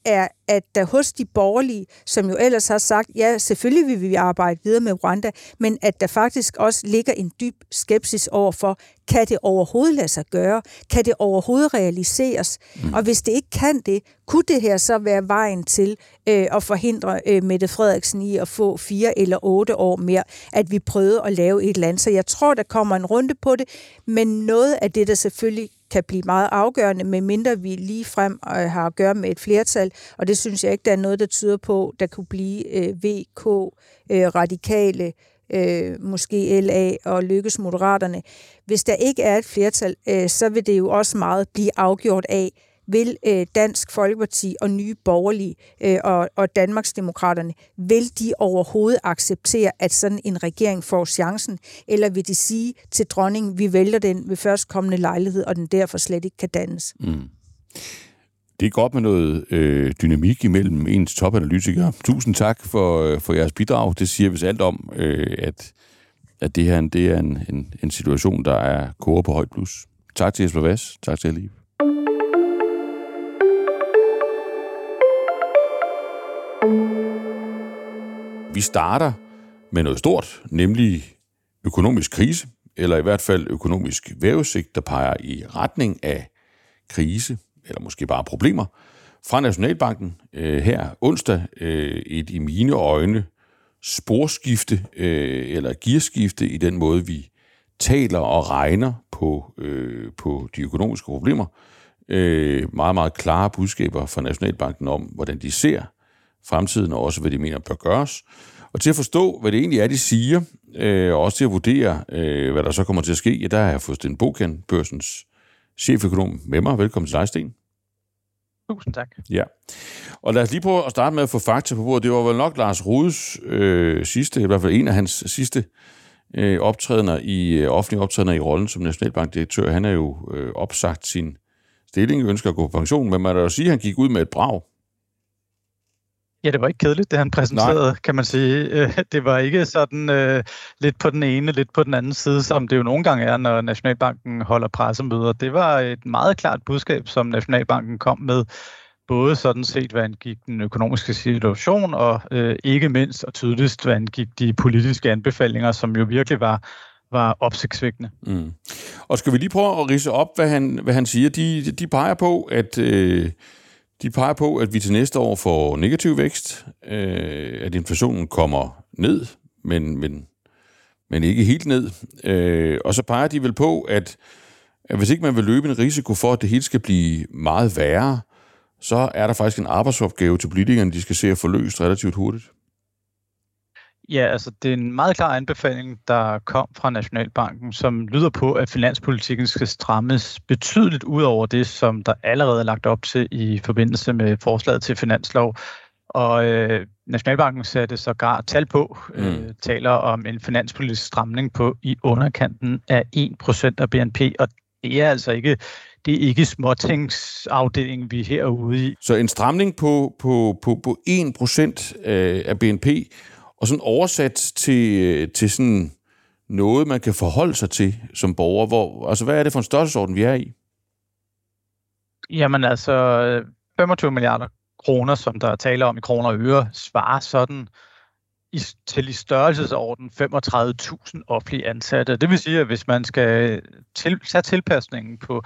er, at der hos de borgerlige, som jo ellers har sagt, ja, selvfølgelig vil vi arbejde videre med Rwanda, men at der faktisk også ligger en dyb skepsis over for, kan det overhovedet lade sig gøre? Kan det overhovedet realiseres? Mm. Og hvis det ikke kan det, kunne det her så være vejen til øh, at forhindre øh, Mette Frederiksen i at få fire eller otte år mere, at vi prøvede at lave et land. Så jeg tror, der kommer en runde på det, men noget af det, der selvfølgelig kan blive meget afgørende, medmindre vi lige frem øh, har at gøre med et flertal, og det synes jeg ikke, der er noget, der tyder på, der kunne blive øh, VK, øh, radikale, øh, måske LA og Lykkes Moderaterne. Hvis der ikke er et flertal, øh, så vil det jo også meget blive afgjort af, vil øh, Dansk Folkeparti og Nye Borgerlige øh, og, og Danmarksdemokraterne, vil de overhovedet acceptere, at sådan en regering får chancen, eller vil de sige til dronningen, vi vælger den ved førstkommende lejlighed, og den derfor slet ikke kan dannes? Mm. Det er godt med noget øh, dynamik imellem ens topanalytikere. Tusind tak for, øh, for jeres bidrag. Det siger vi alt om, øh, at, at det her det er en, en, en situation, der er kåre på højt plus. Tak til Jesper Vass. Tak til Aliv. Vi starter med noget stort, nemlig økonomisk krise, eller i hvert fald økonomisk vævesigt, der peger i retning af krise, eller måske bare problemer, fra Nationalbanken øh, her onsdag øh, et i mine øjne sporskifte øh, eller gearskifte i den måde, vi taler og regner på, øh, på de økonomiske problemer. Øh, meget, meget klare budskaber fra Nationalbanken om, hvordan de ser fremtiden, og også hvad de mener bør gøres. Og til at forstå, hvad det egentlig er, de siger, øh, og også til at vurdere, øh, hvad der så kommer til at ske, ja, der har jeg fået Sten Bokan, børsens cheføkonom, med mig. Velkommen til dig, Sten. Tusind tak. Ja. Og lad os lige prøve at starte med at få fakta på bordet. Det var vel nok Lars Rudes øh, sidste, i hvert fald en af hans sidste øh, optrædener i øh, offentlige optrædener i rollen som nationalbankdirektør. Han er jo øh, opsagt sin stilling, ønsker at gå på pension, men man kan jo sige, at han gik ud med et brag. Ja, det var ikke kedeligt, det han præsenterede, Nej. kan man sige. Øh, det var ikke sådan øh, lidt på den ene, lidt på den anden side, som det jo nogle gange er, når Nationalbanken holder pressemøder. Det var et meget klart budskab, som Nationalbanken kom med, både sådan set, hvad angik den økonomiske situation, og øh, ikke mindst og tydeligst, hvad angik de politiske anbefalinger, som jo virkelig var var opsigtsvækkende. Mm. Og skal vi lige prøve at rise op, hvad han, hvad han siger? De, de peger på, at øh, de peger på, at vi til næste år får negativ vækst, øh, at inflationen kommer ned, men, men, men ikke helt ned. Øh, og så peger de vel på, at, at hvis ikke man vil løbe en risiko for, at det hele skal blive meget værre, så er der faktisk en arbejdsopgave til politikerne, de skal se at få løst relativt hurtigt. Ja, altså det er en meget klar anbefaling, der kom fra Nationalbanken, som lyder på, at finanspolitikken skal strammes betydeligt ud over det, som der allerede er lagt op til i forbindelse med forslaget til finanslov. Og øh, Nationalbanken satte sågar tal på, øh, mm. taler om en finanspolitisk stramning på i underkanten af 1% af BNP, og det er altså ikke det er ikke småtingsafdelingen, vi er herude i. Så en stramning på, på, på, på 1% øh, af BNP, og sådan oversat til, øh, til sådan noget, man kan forholde sig til som borger. Hvor, altså, hvad er det for en størrelsesorden, vi er i? Jamen altså, øh, 25 milliarder kroner, som der er tale om i kroner og øre, svarer sådan i, til i størrelsesorden 35.000 offentlige ansatte. Det vil sige, at hvis man skal til, tage tilpasningen på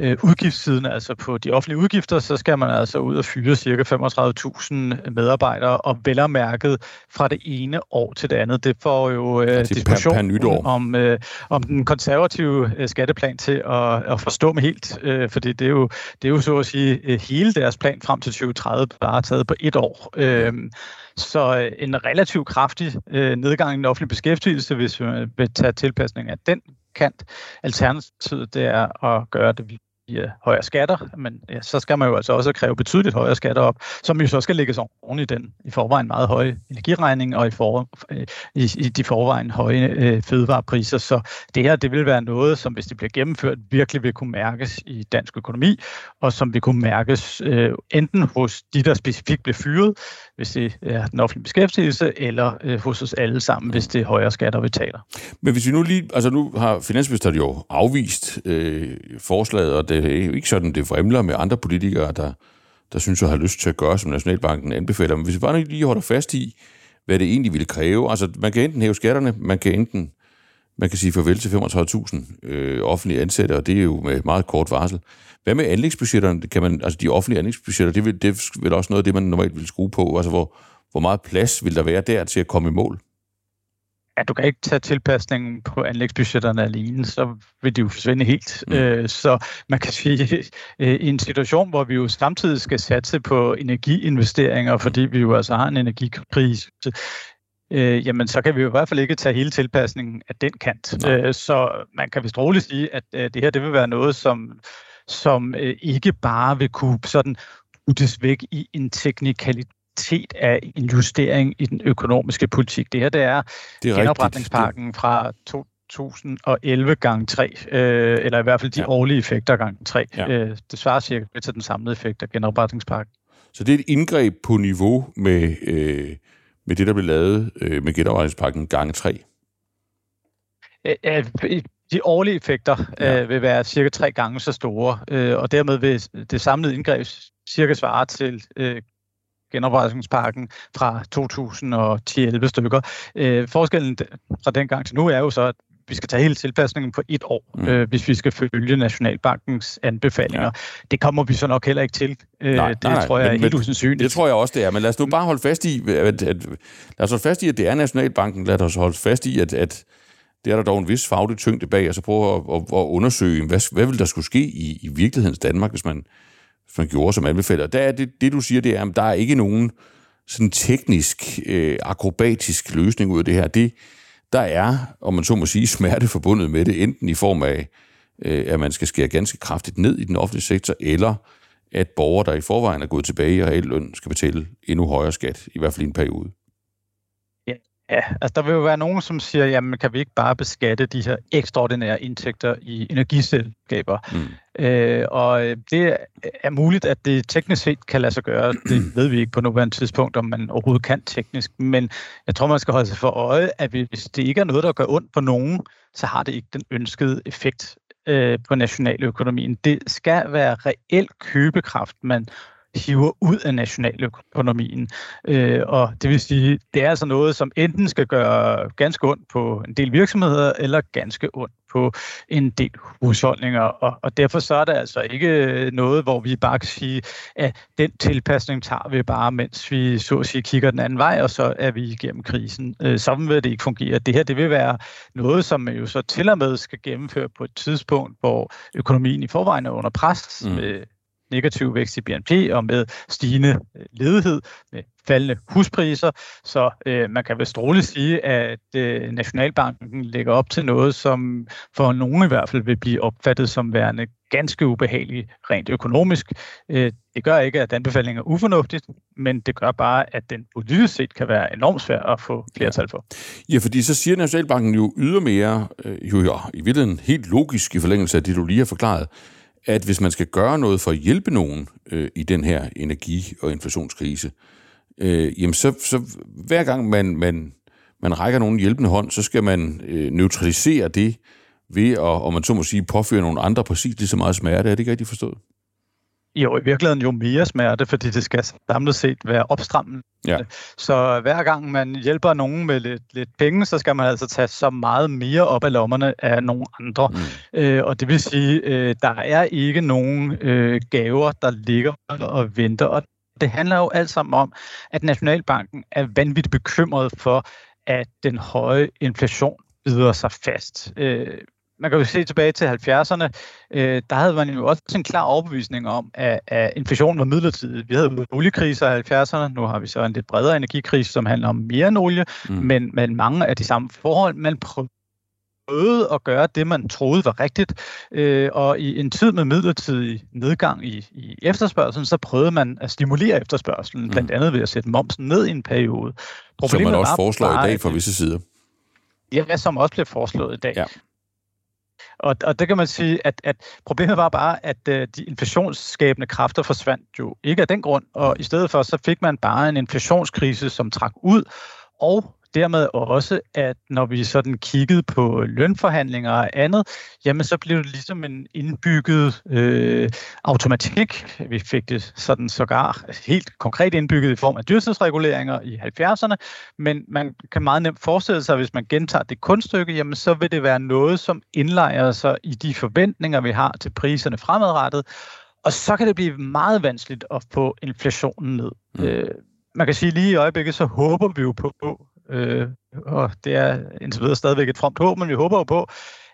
øh, udgiftssiden, altså på de offentlige udgifter, så skal man altså ud og fyre ca. 35.000 medarbejdere, og vel og mærket fra det ene år til det andet. Det får jo øh, diskussion per, per om, øh, om den konservative øh, skatteplan til at, at forstå mig helt, øh, fordi det er, jo, det er jo så at sige øh, hele deres plan frem til 2030 bare taget på et år. Øh, så en relativt kraftig øh, nedgang i den offentlige beskæftigelse, hvis vi vil tage tilpasning af den kant. Alternativet det er at gøre det øh, højere skatter, men ja, så skal man jo altså også kræve betydeligt højere skatter op, som jo så skal lægges oven i den i forvejen meget høje energiregning og i, for, øh, i, i de forvejen høje øh, fødevarepriser. Så det her, det vil være noget, som hvis det bliver gennemført, virkelig vil kunne mærkes i dansk økonomi, og som vil kunne mærkes øh, enten hos de, der specifikt bliver fyret, hvis det er den offentlige beskæftigelse, eller øh, hos os alle sammen, hvis det er højere skatter, vi taler. Men hvis vi nu lige, altså nu har finansministeren jo afvist øh, forslaget, og det er ikke sådan, det vrimler med andre politikere, der, der synes at have lyst til at gøre, som Nationalbanken anbefaler. Men hvis vi bare lige holder fast i, hvad det egentlig ville kræve, altså man kan enten hæve skatterne, man kan enten man kan sige farvel til 35.000 øh, offentlige ansatte, og det er jo med meget kort varsel. Hvad med anlægsbudgetterne? Kan man, altså de offentlige anlægsbudgetter, det, vil, det er også noget af det, man normalt vil skrue på. Altså hvor, hvor meget plads vil der være der til at komme i mål? Ja, du kan ikke tage tilpasningen på anlægsbudgetterne alene, så vil de jo forsvinde helt. Mm. Øh, så man kan sige, øh, i en situation, hvor vi jo samtidig skal satse på energiinvesteringer, fordi vi jo altså har en energikrise, øh, jamen så kan vi jo i hvert fald ikke tage hele tilpasningen af den kant. Øh, så man kan vist roligt sige, at øh, det her det vil være noget, som som øh, ikke bare vil kunne sådan puttes væk i en teknikalitet af en justering i den økonomiske politik. Det her det er, det er genopretningspakken fra 2011 gang 3, øh, eller i hvert fald de ja. årlige effekter gang 3. Ja. Øh, det svarer cirka til den samlede effekt af genopretningspakken. Så det er et indgreb på niveau med, øh, med det, der blev lavet øh, med genopretningspakken gang 3? Øh, de årlige effekter ja. øh, vil være cirka tre gange så store, øh, og dermed vil det samlede indgreb cirka svare til øh, genopretningspakken fra 2010-11 stykker. Øh, forskellen fra den gang til nu er jo så, at vi skal tage hele tilpasningen på et år, mm. øh, hvis vi skal følge Nationalbankens anbefalinger. Ja. Det kommer vi så nok heller ikke til. Øh, nej, det nej, tror jeg men, er helt usandsynligt. Det tror jeg også, det er. Men lad os nu bare holde fast i, at, at, lad os holde fast i, at det er Nationalbanken. Lad os holde fast i, at, at det er der dog en vis faglig tyngde bag, og så prøve at, at, at undersøge, hvad, hvad vil der skulle ske i, i virkelighedens Danmark, hvis man, hvis man gjorde som anbefaler. Der er det, det, du siger, det er, at der er ikke nogen sådan teknisk, øh, akrobatisk løsning ud af det her. Det, der er, om man så må sige, smerte forbundet med det, enten i form af, øh, at man skal skære ganske kraftigt ned i den offentlige sektor, eller at borgere, der i forvejen er gået tilbage og reelt løn, skal betale endnu højere skat, i hvert fald i en periode. Ja, altså der vil jo være nogen, som siger, jamen kan vi ikke bare beskatte de her ekstraordinære indtægter i energiselskaber? Mm. Øh, og øh, det er muligt, at det teknisk set kan lade sig gøre. Det ved vi ikke på nuværende tidspunkt, om man overhovedet kan teknisk. Men jeg tror, man skal holde sig for øje, at hvis det ikke er noget, der gør ondt på nogen, så har det ikke den ønskede effekt øh, på nationaløkonomien. Det skal være reel købekraft, man hiver ud af nationaløkonomien. Øh, og det vil sige, det er altså noget, som enten skal gøre ganske ondt på en del virksomheder, eller ganske ondt på en del husholdninger. Og, og derfor så er det altså ikke noget, hvor vi bare kan sige, at den tilpasning tager vi bare, mens vi så at sige kigger den anden vej, og så er vi igennem krisen. Øh, sådan vil det ikke fungere. Det her det vil være noget, som man jo så til og med skal gennemføre på et tidspunkt, hvor økonomien i forvejen er under pres mm. med negativ vækst i BNP og med stigende øh, ledighed, med faldende huspriser. Så øh, man kan vel stråligt sige, at øh, Nationalbanken lægger op til noget, som for nogen i hvert fald vil blive opfattet som værende ganske ubehageligt rent økonomisk. Øh, det gør ikke, at anbefalingen er ufornuftigt, men det gør bare, at den politisk set kan være enormt svær at få flertal for. Ja, fordi så siger Nationalbanken jo ydermere, øh, jo, jo i virkeligheden helt logisk i forlængelse af det, du lige har forklaret, at hvis man skal gøre noget for at hjælpe nogen øh, i den her energi- og inflationskrise, øh, jamen så, så hver gang man, man man rækker nogen hjælpende hånd, så skal man øh, neutralisere det ved at, om man så må sige, påføre nogle andre præcis lige så meget smerte. Er det ikke rigtigt forstået? Jo, i virkeligheden jo mere smerte, fordi det skal samlet set være opstrammende. Ja. Så hver gang man hjælper nogen med lidt, lidt penge, så skal man altså tage så meget mere op af lommerne af nogle andre. Mm. Øh, og det vil sige, øh, der er ikke nogen øh, gaver, der ligger og venter. Og det handler jo alt sammen om, at Nationalbanken er vanvittigt bekymret for, at den høje inflation bider sig fast. Øh, man kan jo se tilbage til 70'erne, øh, der havde man jo også en klar overbevisning om, at, at inflationen var midlertidig. Vi havde jo oliekriser i 70'erne, nu har vi så en lidt bredere energikrise, som handler om mere end olie, mm. men, men mange af de samme forhold. Man prøvede at gøre det, man troede var rigtigt, øh, og i en tid med midlertidig nedgang i, i efterspørgselen, så prøvede man at stimulere efterspørgselen, mm. blandt andet ved at sætte momsen ned i en periode. Problemet Som man også foreslår bare, i dag fra visse sider. Ja, som også bliver foreslået i dag. Ja. Og, og det kan man sige, at, at problemet var bare, at uh, de inflationsskabende kræfter forsvandt jo ikke af den grund, og i stedet for så fik man bare en inflationskrise, som trak ud, og dermed også, at når vi sådan kiggede på lønforhandlinger og andet, jamen så blev det ligesom en indbygget øh, automatik. Vi fik det sådan sågar helt konkret indbygget i form af dyrtidsreguleringer i 70'erne, men man kan meget nemt forestille sig, at hvis man gentager det kunststykke, jamen så vil det være noget, som indlejer sig i de forventninger, vi har til priserne fremadrettet, og så kan det blive meget vanskeligt at få inflationen ned. Mm. Øh, man kan sige lige i øjeblikket, så håber vi jo på, øh, og det er indtil videre stadigvæk et fromt håb, men vi håber jo på,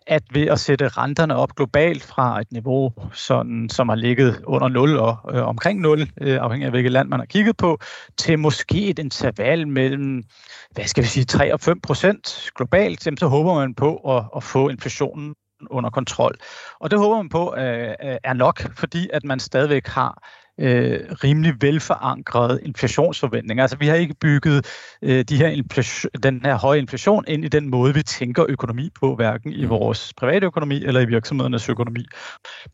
at ved at sætte renterne op globalt fra et niveau, sådan, som har ligget under 0 og øh, omkring 0, øh, afhængig af hvilket land man har kigget på, til måske et interval mellem, hvad skal vi sige, 3 og 5 procent globalt, jamen, så håber man på at, at få inflationen under kontrol. Og det håber man på øh, øh er nok, fordi at man stadigvæk har øh, rimelig velforankrede inflationsforventninger. Altså vi har ikke bygget øh, de her inflation, den her høje inflation ind i den måde, vi tænker økonomi på, hverken i mm. vores private økonomi eller i virksomhedernes økonomi.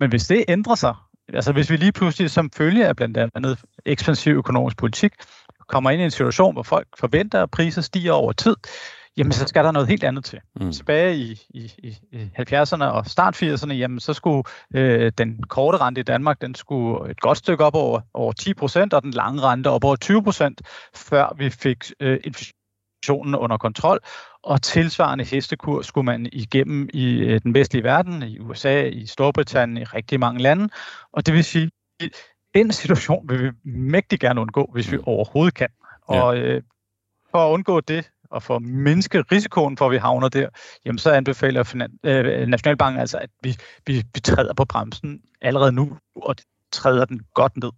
Men hvis det ændrer sig, altså hvis vi lige pludselig som følge af blandt andet ekspansiv økonomisk politik, kommer ind i en situation, hvor folk forventer, at priser stiger over tid, jamen så skal der noget helt andet til. Mm. Tilbage i, i, i 70'erne og start 80'erne, jamen så skulle øh, den korte rente i Danmark, den skulle et godt stykke op over, over 10 procent, og den lange rente op over 20 procent, før vi fik øh, inflationen under kontrol. Og tilsvarende hestekur skulle man igennem i øh, den vestlige verden, i USA, i Storbritannien, i rigtig mange lande. Og det vil sige, den situation vil vi mægtig gerne undgå, hvis vi mm. overhovedet kan. Og øh, for at undgå det, og for at mindske risikoen for, at vi havner der, jamen så anbefaler Finan- øh, Nationalbanken altså, at vi, vi, vi træder på bremsen allerede nu, og træder den godt ned.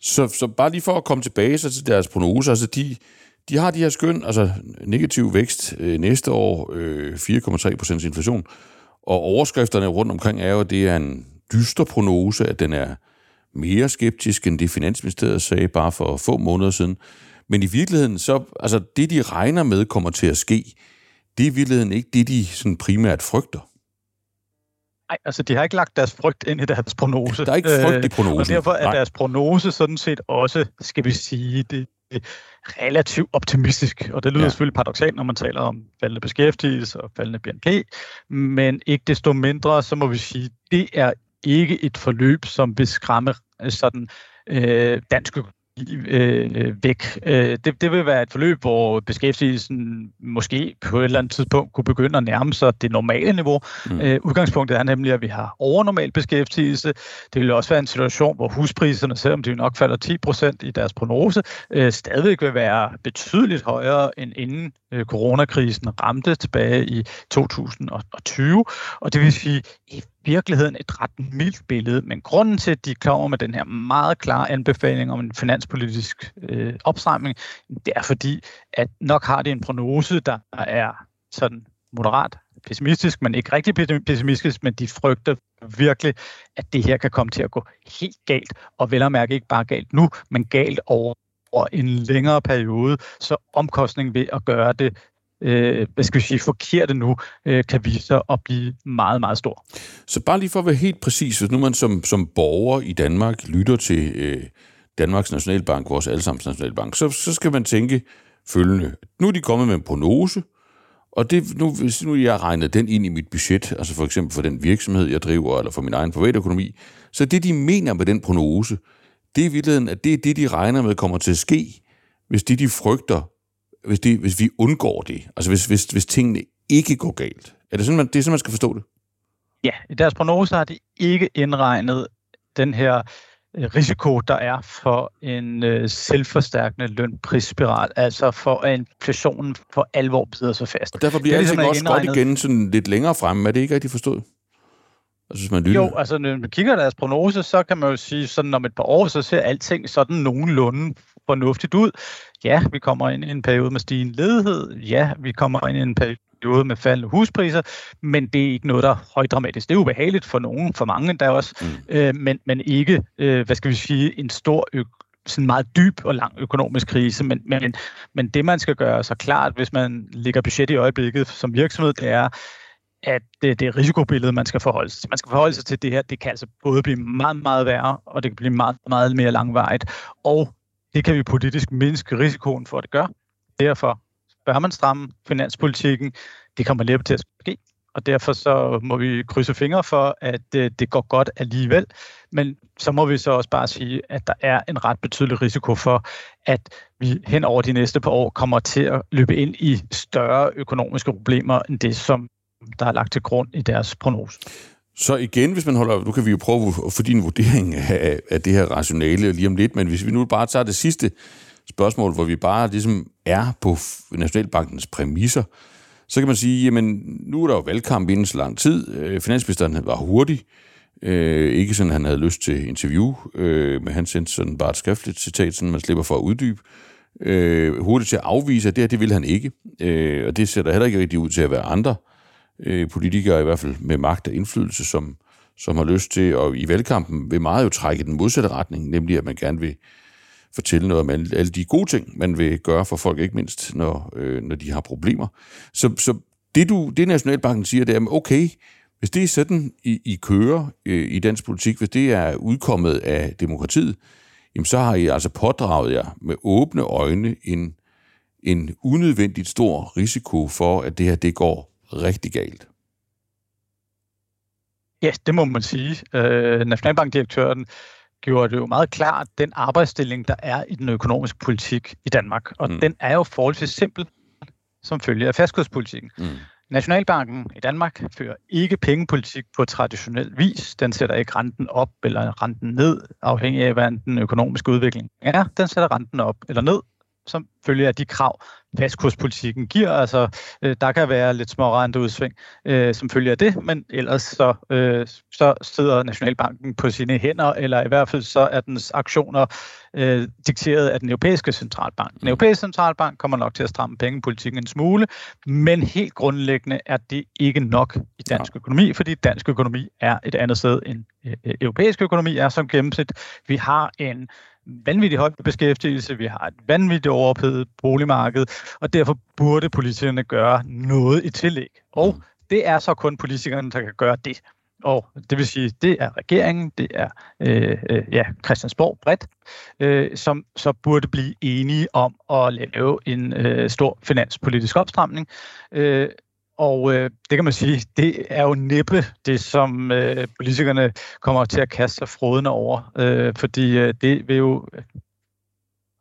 Så, så bare lige for at komme tilbage så til deres prognose, altså de, de har de her skøn, altså negativ vækst øh, næste år, øh, 4,3 procents inflation, og overskrifterne rundt omkring er jo, at det er en dyster prognose, at den er mere skeptisk end det Finansministeriet sagde bare for få måneder siden. Men i virkeligheden, så, altså det de regner med kommer til at ske, det er i virkeligheden ikke det, de sådan primært frygter. Nej, altså de har ikke lagt deres frygt ind i deres prognose. Der er ikke frygt i prognosen. Øh, og derfor er Nej. deres prognose sådan set også, skal vi sige, det, relativt optimistisk. Og det lyder ja. selvfølgelig paradoxalt, når man taler om faldende beskæftigelse og faldende BNP. Men ikke desto mindre, så må vi sige, det er ikke et forløb, som vil skræmme sådan øh, dansk øh, væk. Øh, det, det vil være et forløb, hvor beskæftigelsen måske på et eller andet tidspunkt kunne begynde at nærme sig det normale niveau. Mm. Øh, udgangspunktet er nemlig, at vi har overnormal beskæftigelse. Det vil også være en situation, hvor huspriserne, selvom de nok falder 10 procent i deres prognose, øh, stadigvæk vil være betydeligt højere end inden øh, coronakrisen ramte tilbage i 2020. Og det vil sige, i virkeligheden et ret mildt billede, men grunden til, at de kommer med den her meget klare anbefaling om en finanspolitisk øh, opstramning, det er fordi, at nok har de en prognose, der er sådan moderat pessimistisk, men ikke rigtig pessimistisk, men de frygter virkelig, at det her kan komme til at gå helt galt, og vel at mærke ikke bare galt nu, men galt over over en længere periode, så omkostningen ved at gøre det øh, hvad skal vi sige, forkerte nu, øh, kan vise sig at blive meget, meget stor. Så bare lige for at være helt præcis, hvis nu man som, som borger i Danmark lytter til øh, Danmarks Nationalbank, vores allesammens Nationalbank, så, så skal man tænke følgende. Nu er de kommet med en prognose, og det, nu, hvis nu jeg regnet den ind i mit budget, altså for eksempel for den virksomhed, jeg driver, eller for min egen privatøkonomi, så det, de mener med den prognose, det er i virkeligheden, at det er det, de regner med kommer til at ske, hvis det, de frygter, hvis, de, hvis vi undgår det. Altså hvis, hvis, hvis tingene ikke går galt. Er det sådan, man, det er sådan, man skal forstå det? Ja, i deres prognose har de ikke indregnet den her øh, risiko, der er for en øh, selvforstærkende lønprisspiral, altså for at inflationen for alvor bider sig fast. Og derfor bliver det ligesom også godt igen sådan lidt længere frem. Er det ikke rigtig forstået? Altså, hvis man lytter. Jo, altså når man kigger deres prognose, så kan man jo sige, sådan om et par år, så ser alting sådan nogenlunde fornuftigt ud. Ja, vi kommer ind i en periode med stigende ledighed. Ja, vi kommer ind i en periode med faldende huspriser, men det er ikke noget, der er højdramatisk. Det er ubehageligt for nogen, for mange der også, mm. øh, men, men ikke, øh, hvad skal vi sige, en stor sådan meget dyb og lang økonomisk krise, men, men, men det man skal gøre så klart, hvis man ligger budget i øjeblikket som virksomhed, det er, at det, det er risikobilledet, man skal forholde sig til. Man skal forholde sig til det her. Det kan altså både blive meget, meget værre, og det kan blive meget, meget mere langvarigt. Og det kan vi politisk mindske risikoen for, at det gør. Derfor bør man stramme finanspolitikken. Det kommer næppe til at ske, og derfor så må vi krydse fingre for, at øh, det går godt alligevel. Men så må vi så også bare sige, at der er en ret betydelig risiko for, at vi hen over de næste par år kommer til at løbe ind i større økonomiske problemer end det, som der er lagt til grund i deres prognose. Så igen, hvis man holder, nu kan vi jo prøve at få din vurdering af, af det her rationale lige om lidt, men hvis vi nu bare tager det sidste spørgsmål, hvor vi bare ligesom er på Nationalbankens præmisser, så kan man sige, jamen nu er der jo valgkamp inden så lang tid. Øh, finansministeren var hurtig. Øh, ikke sådan, han havde lyst til interview, øh, men han sendte sådan bare et skriftligt citat, sådan man slipper for at uddybe. Øh, hurtigt til at afvise, at det her, det vil han ikke. Øh, og det ser der heller ikke rigtig ud til at være andre øh, Øh, politikere, i hvert fald med magt og indflydelse, som, som har lyst til, og i valgkampen vil meget jo trække den modsatte retning, nemlig at man gerne vil fortælle noget om alle, alle de gode ting, man vil gøre for folk, ikke mindst når, øh, når de har problemer. Så, så det, du, det Nationalbanken siger, det er, okay, hvis det er sådan, I, I kører øh, i dansk politik, hvis det er udkommet af demokratiet, jamen så har I altså pådraget jer med åbne øjne en, en unødvendigt stor risiko for, at det her det går rigtig galt. Ja, det må man sige. Øh, Nationalbankdirektøren gjorde det jo meget klart, den arbejdsstilling, der er i den økonomiske politik i Danmark. Og mm. den er jo forholdsvis simpel som følge af fastkurspolitikken. Mm. Nationalbanken i Danmark fører ikke pengepolitik på traditionel vis. Den sætter ikke renten op eller renten ned, afhængig af, hvad den økonomiske udvikling er. Den sætter renten op eller ned, som følge af de krav, fastkurspolitikken giver. Altså, øh, der kan være lidt små renteudsving øh, som følge af det, men ellers så, øh, så sidder Nationalbanken på sine hænder, eller i hvert fald så er dens aktioner øh, dikteret af den europæiske centralbank. Den mm. europæiske centralbank kommer nok til at stramme pengepolitikken en smule, men helt grundlæggende er det ikke nok i dansk økonomi, fordi dansk økonomi er et andet sted end øh, europæisk økonomi er som gennemsnit. Vi har en vanvittig høj beskæftigelse, vi har et vanvittigt overophedet boligmarked, og derfor burde politikerne gøre noget i tillæg. Og mm. det er så kun politikerne, der kan gøre det. Og det vil sige, det er regeringen, det er øh, øh, ja, Christiansborg bredt, øh, som så burde blive enige om at lave en øh, stor finanspolitisk opstramning. Øh, og øh, det kan man sige, det er jo næppe det, som øh, politikerne kommer til at kaste sig frodende over, øh, fordi øh, det vil jo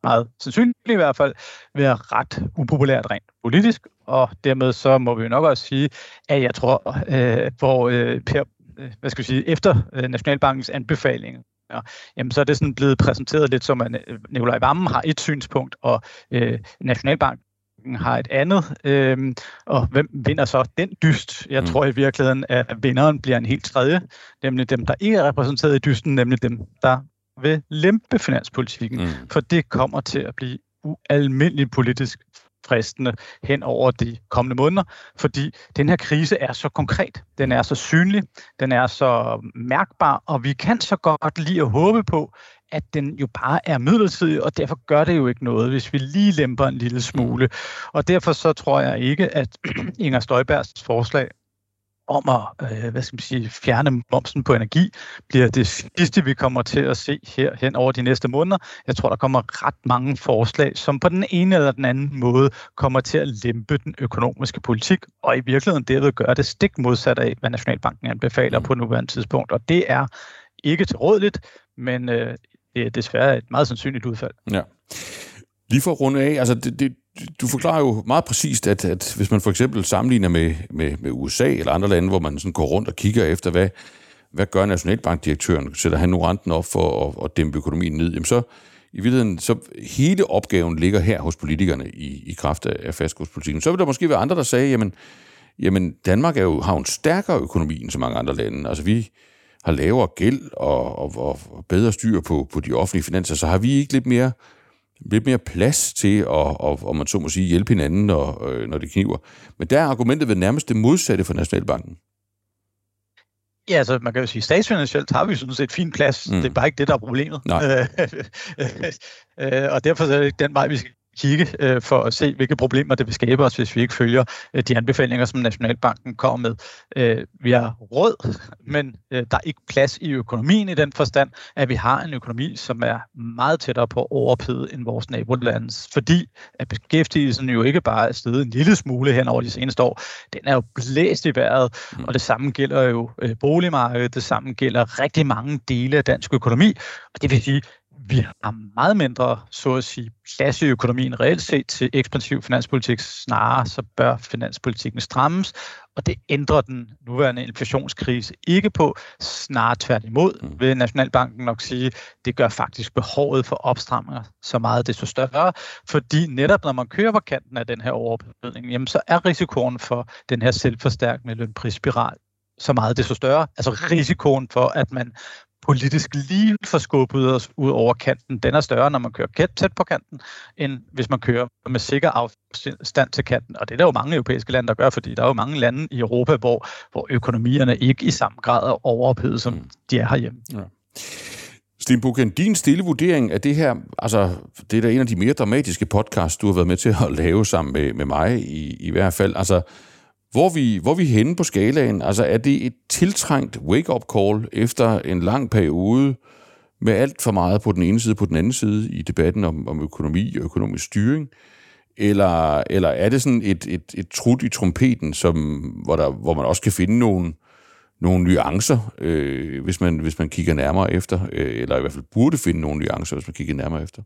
meget sandsynligt i hvert fald være ret upopulært rent politisk, og dermed så må vi jo nok også sige, at jeg tror, øh, hvor øh, per, øh, hvad skal vi sige, efter øh, Nationalbankens anbefalinger, Ja, jamen så er det sådan blevet præsenteret lidt som, at øh, Nikolaj Vammen har et synspunkt, og øh, Nationalbank har et andet. Øhm, og hvem vinder så den dyst? Jeg mm. tror i virkeligheden, at vinderen bliver en helt tredje, nemlig dem, der ikke er repræsenteret i dysten, nemlig dem, der vil lempe finanspolitikken. Mm. For det kommer til at blive ualmindeligt politisk fristende hen over de kommende måneder, fordi den her krise er så konkret, den er så synlig, den er så mærkbar, og vi kan så godt lide at håbe på, at den jo bare er midlertidig, og derfor gør det jo ikke noget, hvis vi lige lemper en lille smule. Og derfor så tror jeg ikke, at Inger Støjbergs forslag om at øh, hvad skal man sige, fjerne momsen på energi, bliver det sidste, vi kommer til at se her hen over de næste måneder. Jeg tror, der kommer ret mange forslag, som på den ene eller den anden måde kommer til at lempe den økonomiske politik, og i virkeligheden derved gøre det stik modsat af, hvad Nationalbanken anbefaler på nuværende tidspunkt. Og det er ikke tilrådeligt, men øh, det er desværre et meget sandsynligt udfald. Ja. Lige for at runde af, altså det, det, du forklarer jo meget præcist, at, at hvis man for eksempel sammenligner med, med, med USA eller andre lande, hvor man sådan går rundt og kigger efter, hvad, hvad gør nationalbankdirektøren? Sætter han nu renten op for at, at dæmpe økonomien ned? Jamen så, i virkeligheden, så hele opgaven ligger her hos politikerne i, i kraft af, af fastkurspolitikken. Så vil der måske være andre, der sagde, jamen, jamen Danmark er jo, har jo en stærkere økonomi end så mange andre lande. Altså vi har lavere gæld og, og, og bedre styr på, på de offentlige finanser, så har vi ikke lidt mere lidt mere plads til at, og, og man så må sige, hjælpe hinanden, når, øh, når det kniver. Men der er argumentet ved nærmest det modsatte for Nationalbanken. Ja, altså man kan jo sige, statsfinansielt har vi sådan set fin plads. Mm. Det er bare ikke det, der er problemet. Nej. Øh, og derfor er det den vej, vi skal kigge øh, for at se, hvilke problemer det vil skabe os, hvis vi ikke følger øh, de anbefalinger, som Nationalbanken kommer med. Øh, vi har råd, men øh, der er ikke plads i økonomien i den forstand, at vi har en økonomi, som er meget tættere på overophedet end vores nabolands, fordi at beskæftigelsen jo ikke bare er steget en lille smule hen over de seneste år, den er jo blæst i vejret, mm. og det samme gælder jo øh, boligmarkedet, det samme gælder rigtig mange dele af dansk økonomi, og det vil sige, vi har meget mindre, så at sige, plads i økonomien reelt set til ekspansiv finanspolitik. Snarere så bør finanspolitikken strammes, og det ændrer den nuværende inflationskrise ikke på. Snarere tværtimod mm. vil Nationalbanken nok sige, det gør faktisk behovet for opstramninger så meget desto større, fordi netop når man kører på kanten af den her overophedning, jamen så er risikoen for den her selvforstærkende lønprisspiral så meget desto større. Altså risikoen for, at man politisk lige får skubbet os ud over kanten, den er større, når man kører tæt på kanten, end hvis man kører med sikker afstand til kanten. Og det er der jo mange europæiske lande, der gør, fordi der er jo mange lande i Europa, hvor, hvor økonomierne ikke i samme grad er overophedet, som mm. de er herhjemme. Ja. Sten Buchen, din stille vurdering af det her, altså det er da en af de mere dramatiske podcasts, du har været med til at lave sammen med, med mig i, i hvert fald. Altså, hvor vi, hvor vi henne på skalaen? Altså, er det et tiltrængt wake-up call efter en lang periode med alt for meget på den ene side på den anden side i debatten om, om økonomi og økonomisk styring? Eller, eller er det sådan et, et, et trut i trompeten, som, hvor, der, hvor man også kan finde nogle, nogle nuancer, øh, hvis, man, hvis man kigger nærmere efter, øh, eller i hvert fald burde finde nogle nuancer, hvis man kigger nærmere efter?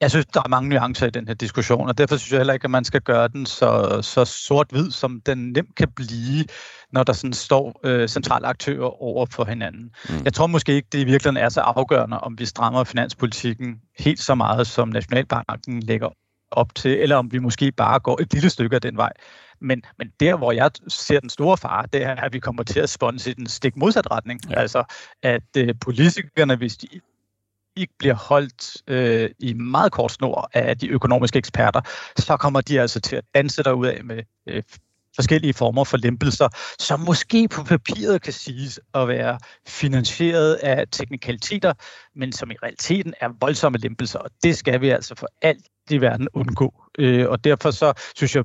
Jeg synes, der er mange nuancer i den her diskussion, og derfor synes jeg heller ikke, at man skal gøre den så, så sort-hvid, som den nemt kan blive, når der sådan står øh, centrale aktører over for hinanden. Mm. Jeg tror måske ikke, det i virkeligheden er så afgørende, om vi strammer finanspolitikken helt så meget, som Nationalbanken lægger op til, eller om vi måske bare går et lille stykke af den vej. Men, men der, hvor jeg ser den store fare, det er, at vi kommer til at sponse i den stik modsat retning. Ja. Altså, at øh, politikerne, hvis de ikke bliver holdt øh, i meget kort snor af de økonomiske eksperter, så kommer de altså til at danse derud af med øh, forskellige former for lempelser, som måske på papiret kan siges at være finansieret af teknikaliteter, men som i realiteten er voldsomme lempelser, og det skal vi altså for alt i verden undgå. Øh, og derfor så synes jeg,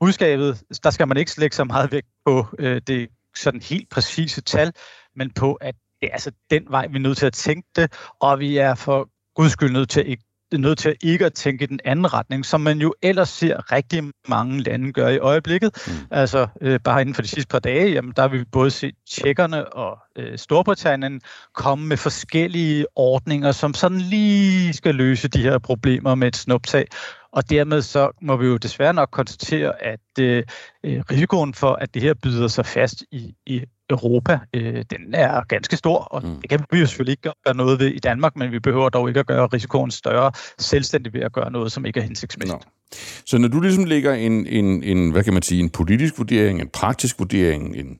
budskabet, der skal man ikke lægge så meget vægt på øh, det sådan helt præcise tal, men på, at det er altså den vej, vi er nødt til at tænke det, og vi er for guds skyld nødt til ikke nødt til ikke at tænke i den anden retning, som man jo ellers ser rigtig mange lande gøre i øjeblikket. Mm. Altså øh, bare inden for de sidste par dage, jamen, der har vi både set tjekkerne og øh, Storbritannien komme med forskellige ordninger, som sådan lige skal løse de her problemer med et snuptag. Og dermed så må vi jo desværre nok konstatere, at øh, øh risikoen for, at det her byder sig fast i, i Europa, øh, den er ganske stor, og mm. det kan vi jo selvfølgelig ikke gøre noget ved i Danmark, men vi behøver dog ikke at gøre risikoen større selvstændigt ved at gøre noget, som ikke er hensigtsmæssigt. No. Så når du ligesom lægger en, en, en, hvad kan man sige, en politisk vurdering, en praktisk vurdering, en,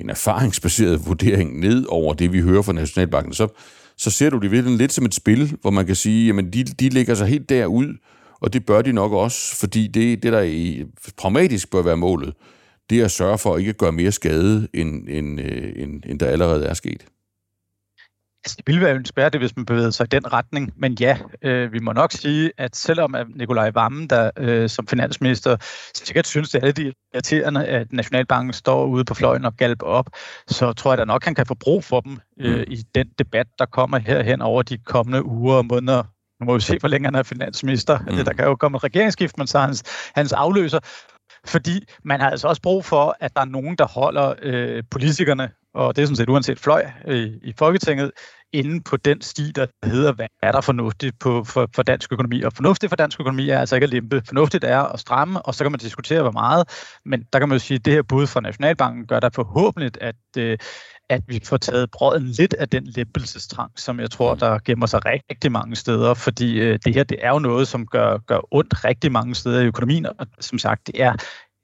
en erfaringsbaseret vurdering ned over det, vi hører fra Nationalbanken, så, så ser du det virkelig lidt som et spil, hvor man kan sige, jamen de, de ligger sig helt derud, og det bør de nok også, fordi det, det der i, pragmatisk bør være målet, det er at sørge for at ikke at gøre mere skade, end, end, øh, end, end der allerede er sket. Altså, det ville være ønskværdigt, hvis man bevægede sig i den retning. Men ja, øh, vi må nok sige, at selvom at Nikolaj Vammen, der øh, som finansminister sikkert synes, det er lidt irriterende, at Nationalbanken står ude på fløjen og galper op, så tror jeg da nok, han kan få brug for dem øh, i den debat, der kommer herhen over de kommende uger og måneder. Nu må vi se, hvor længe han er finansminister. Mm. Der kan jo komme et regeringsskift, men så hans, hans afløser. Fordi man har altså også brug for, at der er nogen, der holder øh, politikerne og det er sådan set uanset fløj i, i Folketinget, inde på den sti, der hedder, hvad er der fornuftigt på, for, for dansk økonomi? Og fornuftigt for dansk økonomi er altså ikke at limpe. Fornuftigt er at stramme, og så kan man diskutere, hvor meget. Men der kan man jo sige, at det her bud fra Nationalbanken gør der forhåbentlig, at, øh, at vi får taget brøden lidt af den lempelsestrang, som jeg tror, der gemmer sig rigtig mange steder, fordi øh, det her det er jo noget, som gør, gør ondt rigtig mange steder i økonomien, og som sagt, det er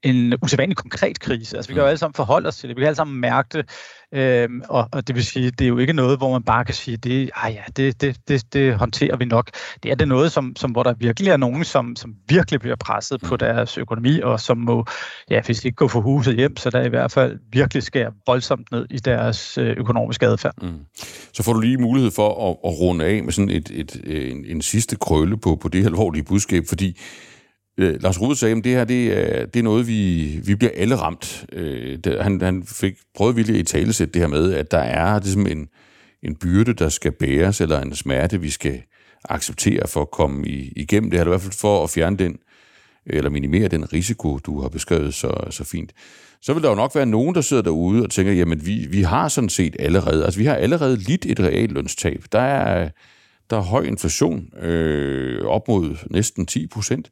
en usædvanlig konkret krise. Altså, vi kan jo alle sammen forholde os til det. Vi kan alle sammen mærke det. Øhm, og, og det vil sige, det er jo ikke noget, hvor man bare kan sige, det, ah ja, det, det, det, det håndterer vi nok. Det er det noget, som, som, hvor der virkelig er nogen, som, som virkelig bliver presset på deres økonomi, og som må, ja, hvis de ikke går for huset hjem, så der i hvert fald virkelig skærer voldsomt ned i deres øh, økonomiske adfærd. Mm. Så får du lige mulighed for at, at runde af med sådan et, et, en, en sidste krølle på, på det alvorlige budskab, fordi Øh, Lars Rude sagde, at det her det er, det er noget, vi, vi bliver alle ramt. Øh, det, han, han fik prøvet vilje i talesæt det her med, at der er ligesom en, en byrde, der skal bæres, eller en smerte, vi skal acceptere for at komme i, igennem det her, i hvert fald for at fjerne den, eller minimere den risiko, du har beskrevet så, så fint. Så vil der jo nok være nogen, der sidder derude og tænker, jamen vi, vi har sådan set allerede, altså vi har allerede lidt et reelt lønstab. Der er, der er høj inflation, øh, op mod næsten 10 procent.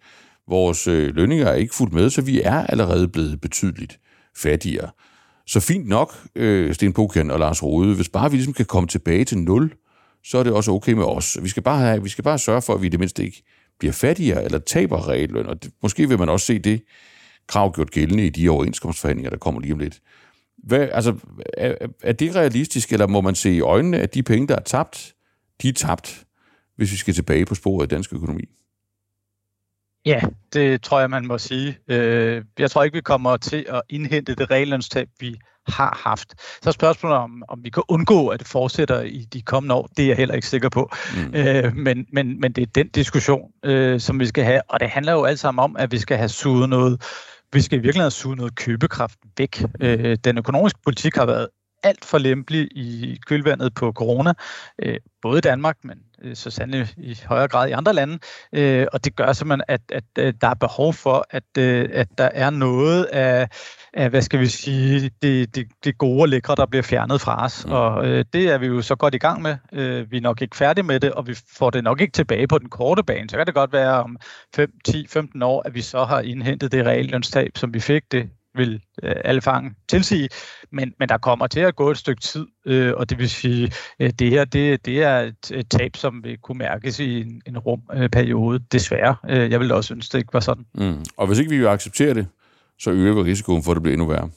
Vores øh, lønninger er ikke fuldt med, så vi er allerede blevet betydeligt fattigere. Så fint nok, øh, Sten Bokian og Lars Rode, hvis bare vi ligesom kan komme tilbage til nul, så er det også okay med os. Vi skal bare, have, vi skal bare sørge for, at vi det mindste ikke bliver fattigere eller taber realløn. Og det, måske vil man også se det krav gjort gældende i de overenskomstforhandlinger, der kommer lige om lidt. Hvad, altså, er, er det realistisk, eller må man se i øjnene, at de penge, der er tabt, de er tabt, hvis vi skal tilbage på sporet af dansk økonomi? Ja, det tror jeg, man må sige. Øh, jeg tror ikke, vi kommer til at indhente det regelønstab, vi har haft. Så spørgsmålet om, om vi kan undgå, at det fortsætter i de kommende år. Det er jeg heller ikke sikker på. Mm. Øh, men, men, men det er den diskussion, øh, som vi skal have. Og det handler jo alt sammen om, at vi skal have suget noget, vi skal i virkeligheden have suget noget købekraft væk. Øh, den økonomiske politik har været alt for lempelig i kølvandet på corona, øh, både i Danmark, men så sandelig i højere grad i andre lande. Øh, og det gør simpelthen, at, at, at der er behov for, at, at der er noget af, af hvad skal vi sige, det, det, det gode og lækre, der bliver fjernet fra os. Mm. Og det er vi jo så godt i gang med. vi er nok ikke færdige med det, og vi får det nok ikke tilbage på den korte bane. Så kan det godt være om 5, 10, 15 år, at vi så har indhentet det reallønstab, som vi fik det vil øh, alle fange tilsige, men, men der kommer til at gå et stykke tid, øh, og det vil sige, øh, det her det, det er et, et tab, som vil kunne mærkes i en, en rum øh, periode, desværre. Øh, jeg vil også ønske, det ikke var sådan. Mm. Og hvis ikke vi vil acceptere det, så øger vi risikoen for, at det bliver endnu værre.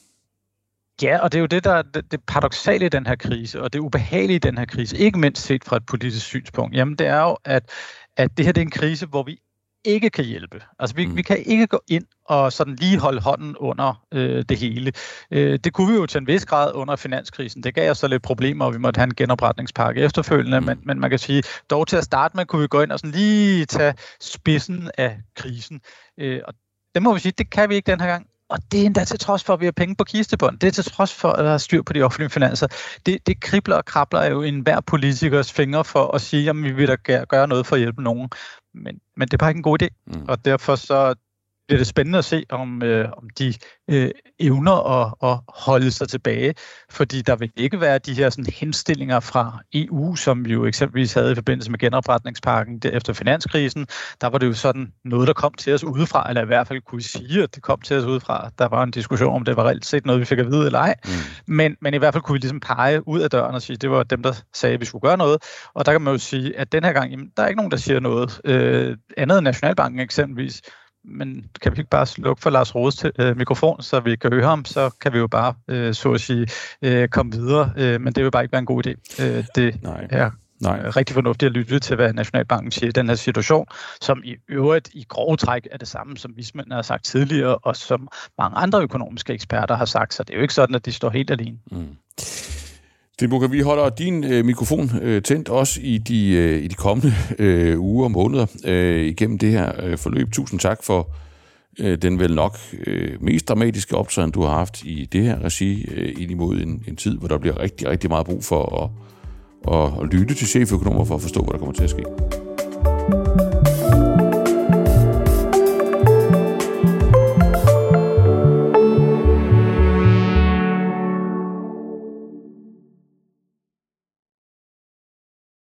Ja, og det er jo det, der er det, det paradoxale i den her krise, og det ubehagelige i den her krise, ikke mindst set fra et politisk synspunkt, jamen det er jo, at, at det her det er en krise, hvor vi ikke kan hjælpe. Altså vi, mm. vi kan ikke gå ind og sådan lige holde hånden under øh, det hele. Øh, det kunne vi jo til en vis grad under finanskrisen. Det gav os så lidt problemer, og vi måtte have en genopretningspakke efterfølgende, mm. men, men man kan sige, dog til at starte med, kunne vi gå ind og sådan lige tage spidsen af krisen. Øh, og det må vi sige, det kan vi ikke den her gang. Og det er endda til trods for, at vi har penge på kistebånd. Det er til trods for, at der er styr på de offentlige finanser. Det, det kribler og krabler jo en hver politikers fingre for at sige, at vi vil da gøre noget for at hjælpe nogen men, men det er bare ikke en god idé. Mm. Og derfor så bliver det spændende at se, om, øh, om de øh, evner at, at holde sig tilbage, fordi der vil ikke være de her sådan, henstillinger fra EU, som vi jo eksempelvis havde i forbindelse med genopretningspakken efter finanskrisen. Der var det jo sådan noget, der kom til os udefra, eller i hvert fald kunne sige, at det kom til os udefra. Der var en diskussion om, det var reelt set noget, vi fik at vide eller ej. Mm. Men, men i hvert fald kunne vi ligesom pege ud af døren og sige, at det var dem, der sagde, at vi skulle gøre noget. Og der kan man jo sige, at den her gang, jamen, der er ikke nogen, der siger noget. Øh, andet end Nationalbanken eksempelvis men kan vi ikke bare slukke for Lars Rodes øh, mikrofon, så vi kan høre ham, så kan vi jo bare, øh, så at sige, øh, komme videre. Øh, men det vil bare ikke være en god idé. Øh, det Nej. er Nej. rigtig fornuftigt at lytte til, hvad Nationalbanken siger i den her situation, som i øvrigt i grove træk er det samme, som vismændene har sagt tidligere, og som mange andre økonomiske eksperter har sagt, så det er jo ikke sådan, at de står helt alene. Mm. Sten vi holder din øh, mikrofon øh, tændt også i de, øh, i de kommende øh, uger og måneder øh, igennem det her øh, forløb. Tusind tak for øh, den vel nok øh, mest dramatiske optræden, du har haft i det her regi, øh, ind imod en, en tid, hvor der bliver rigtig, rigtig meget brug for at, at, at lytte til cheføkonomer for at forstå, hvad der kommer til at ske.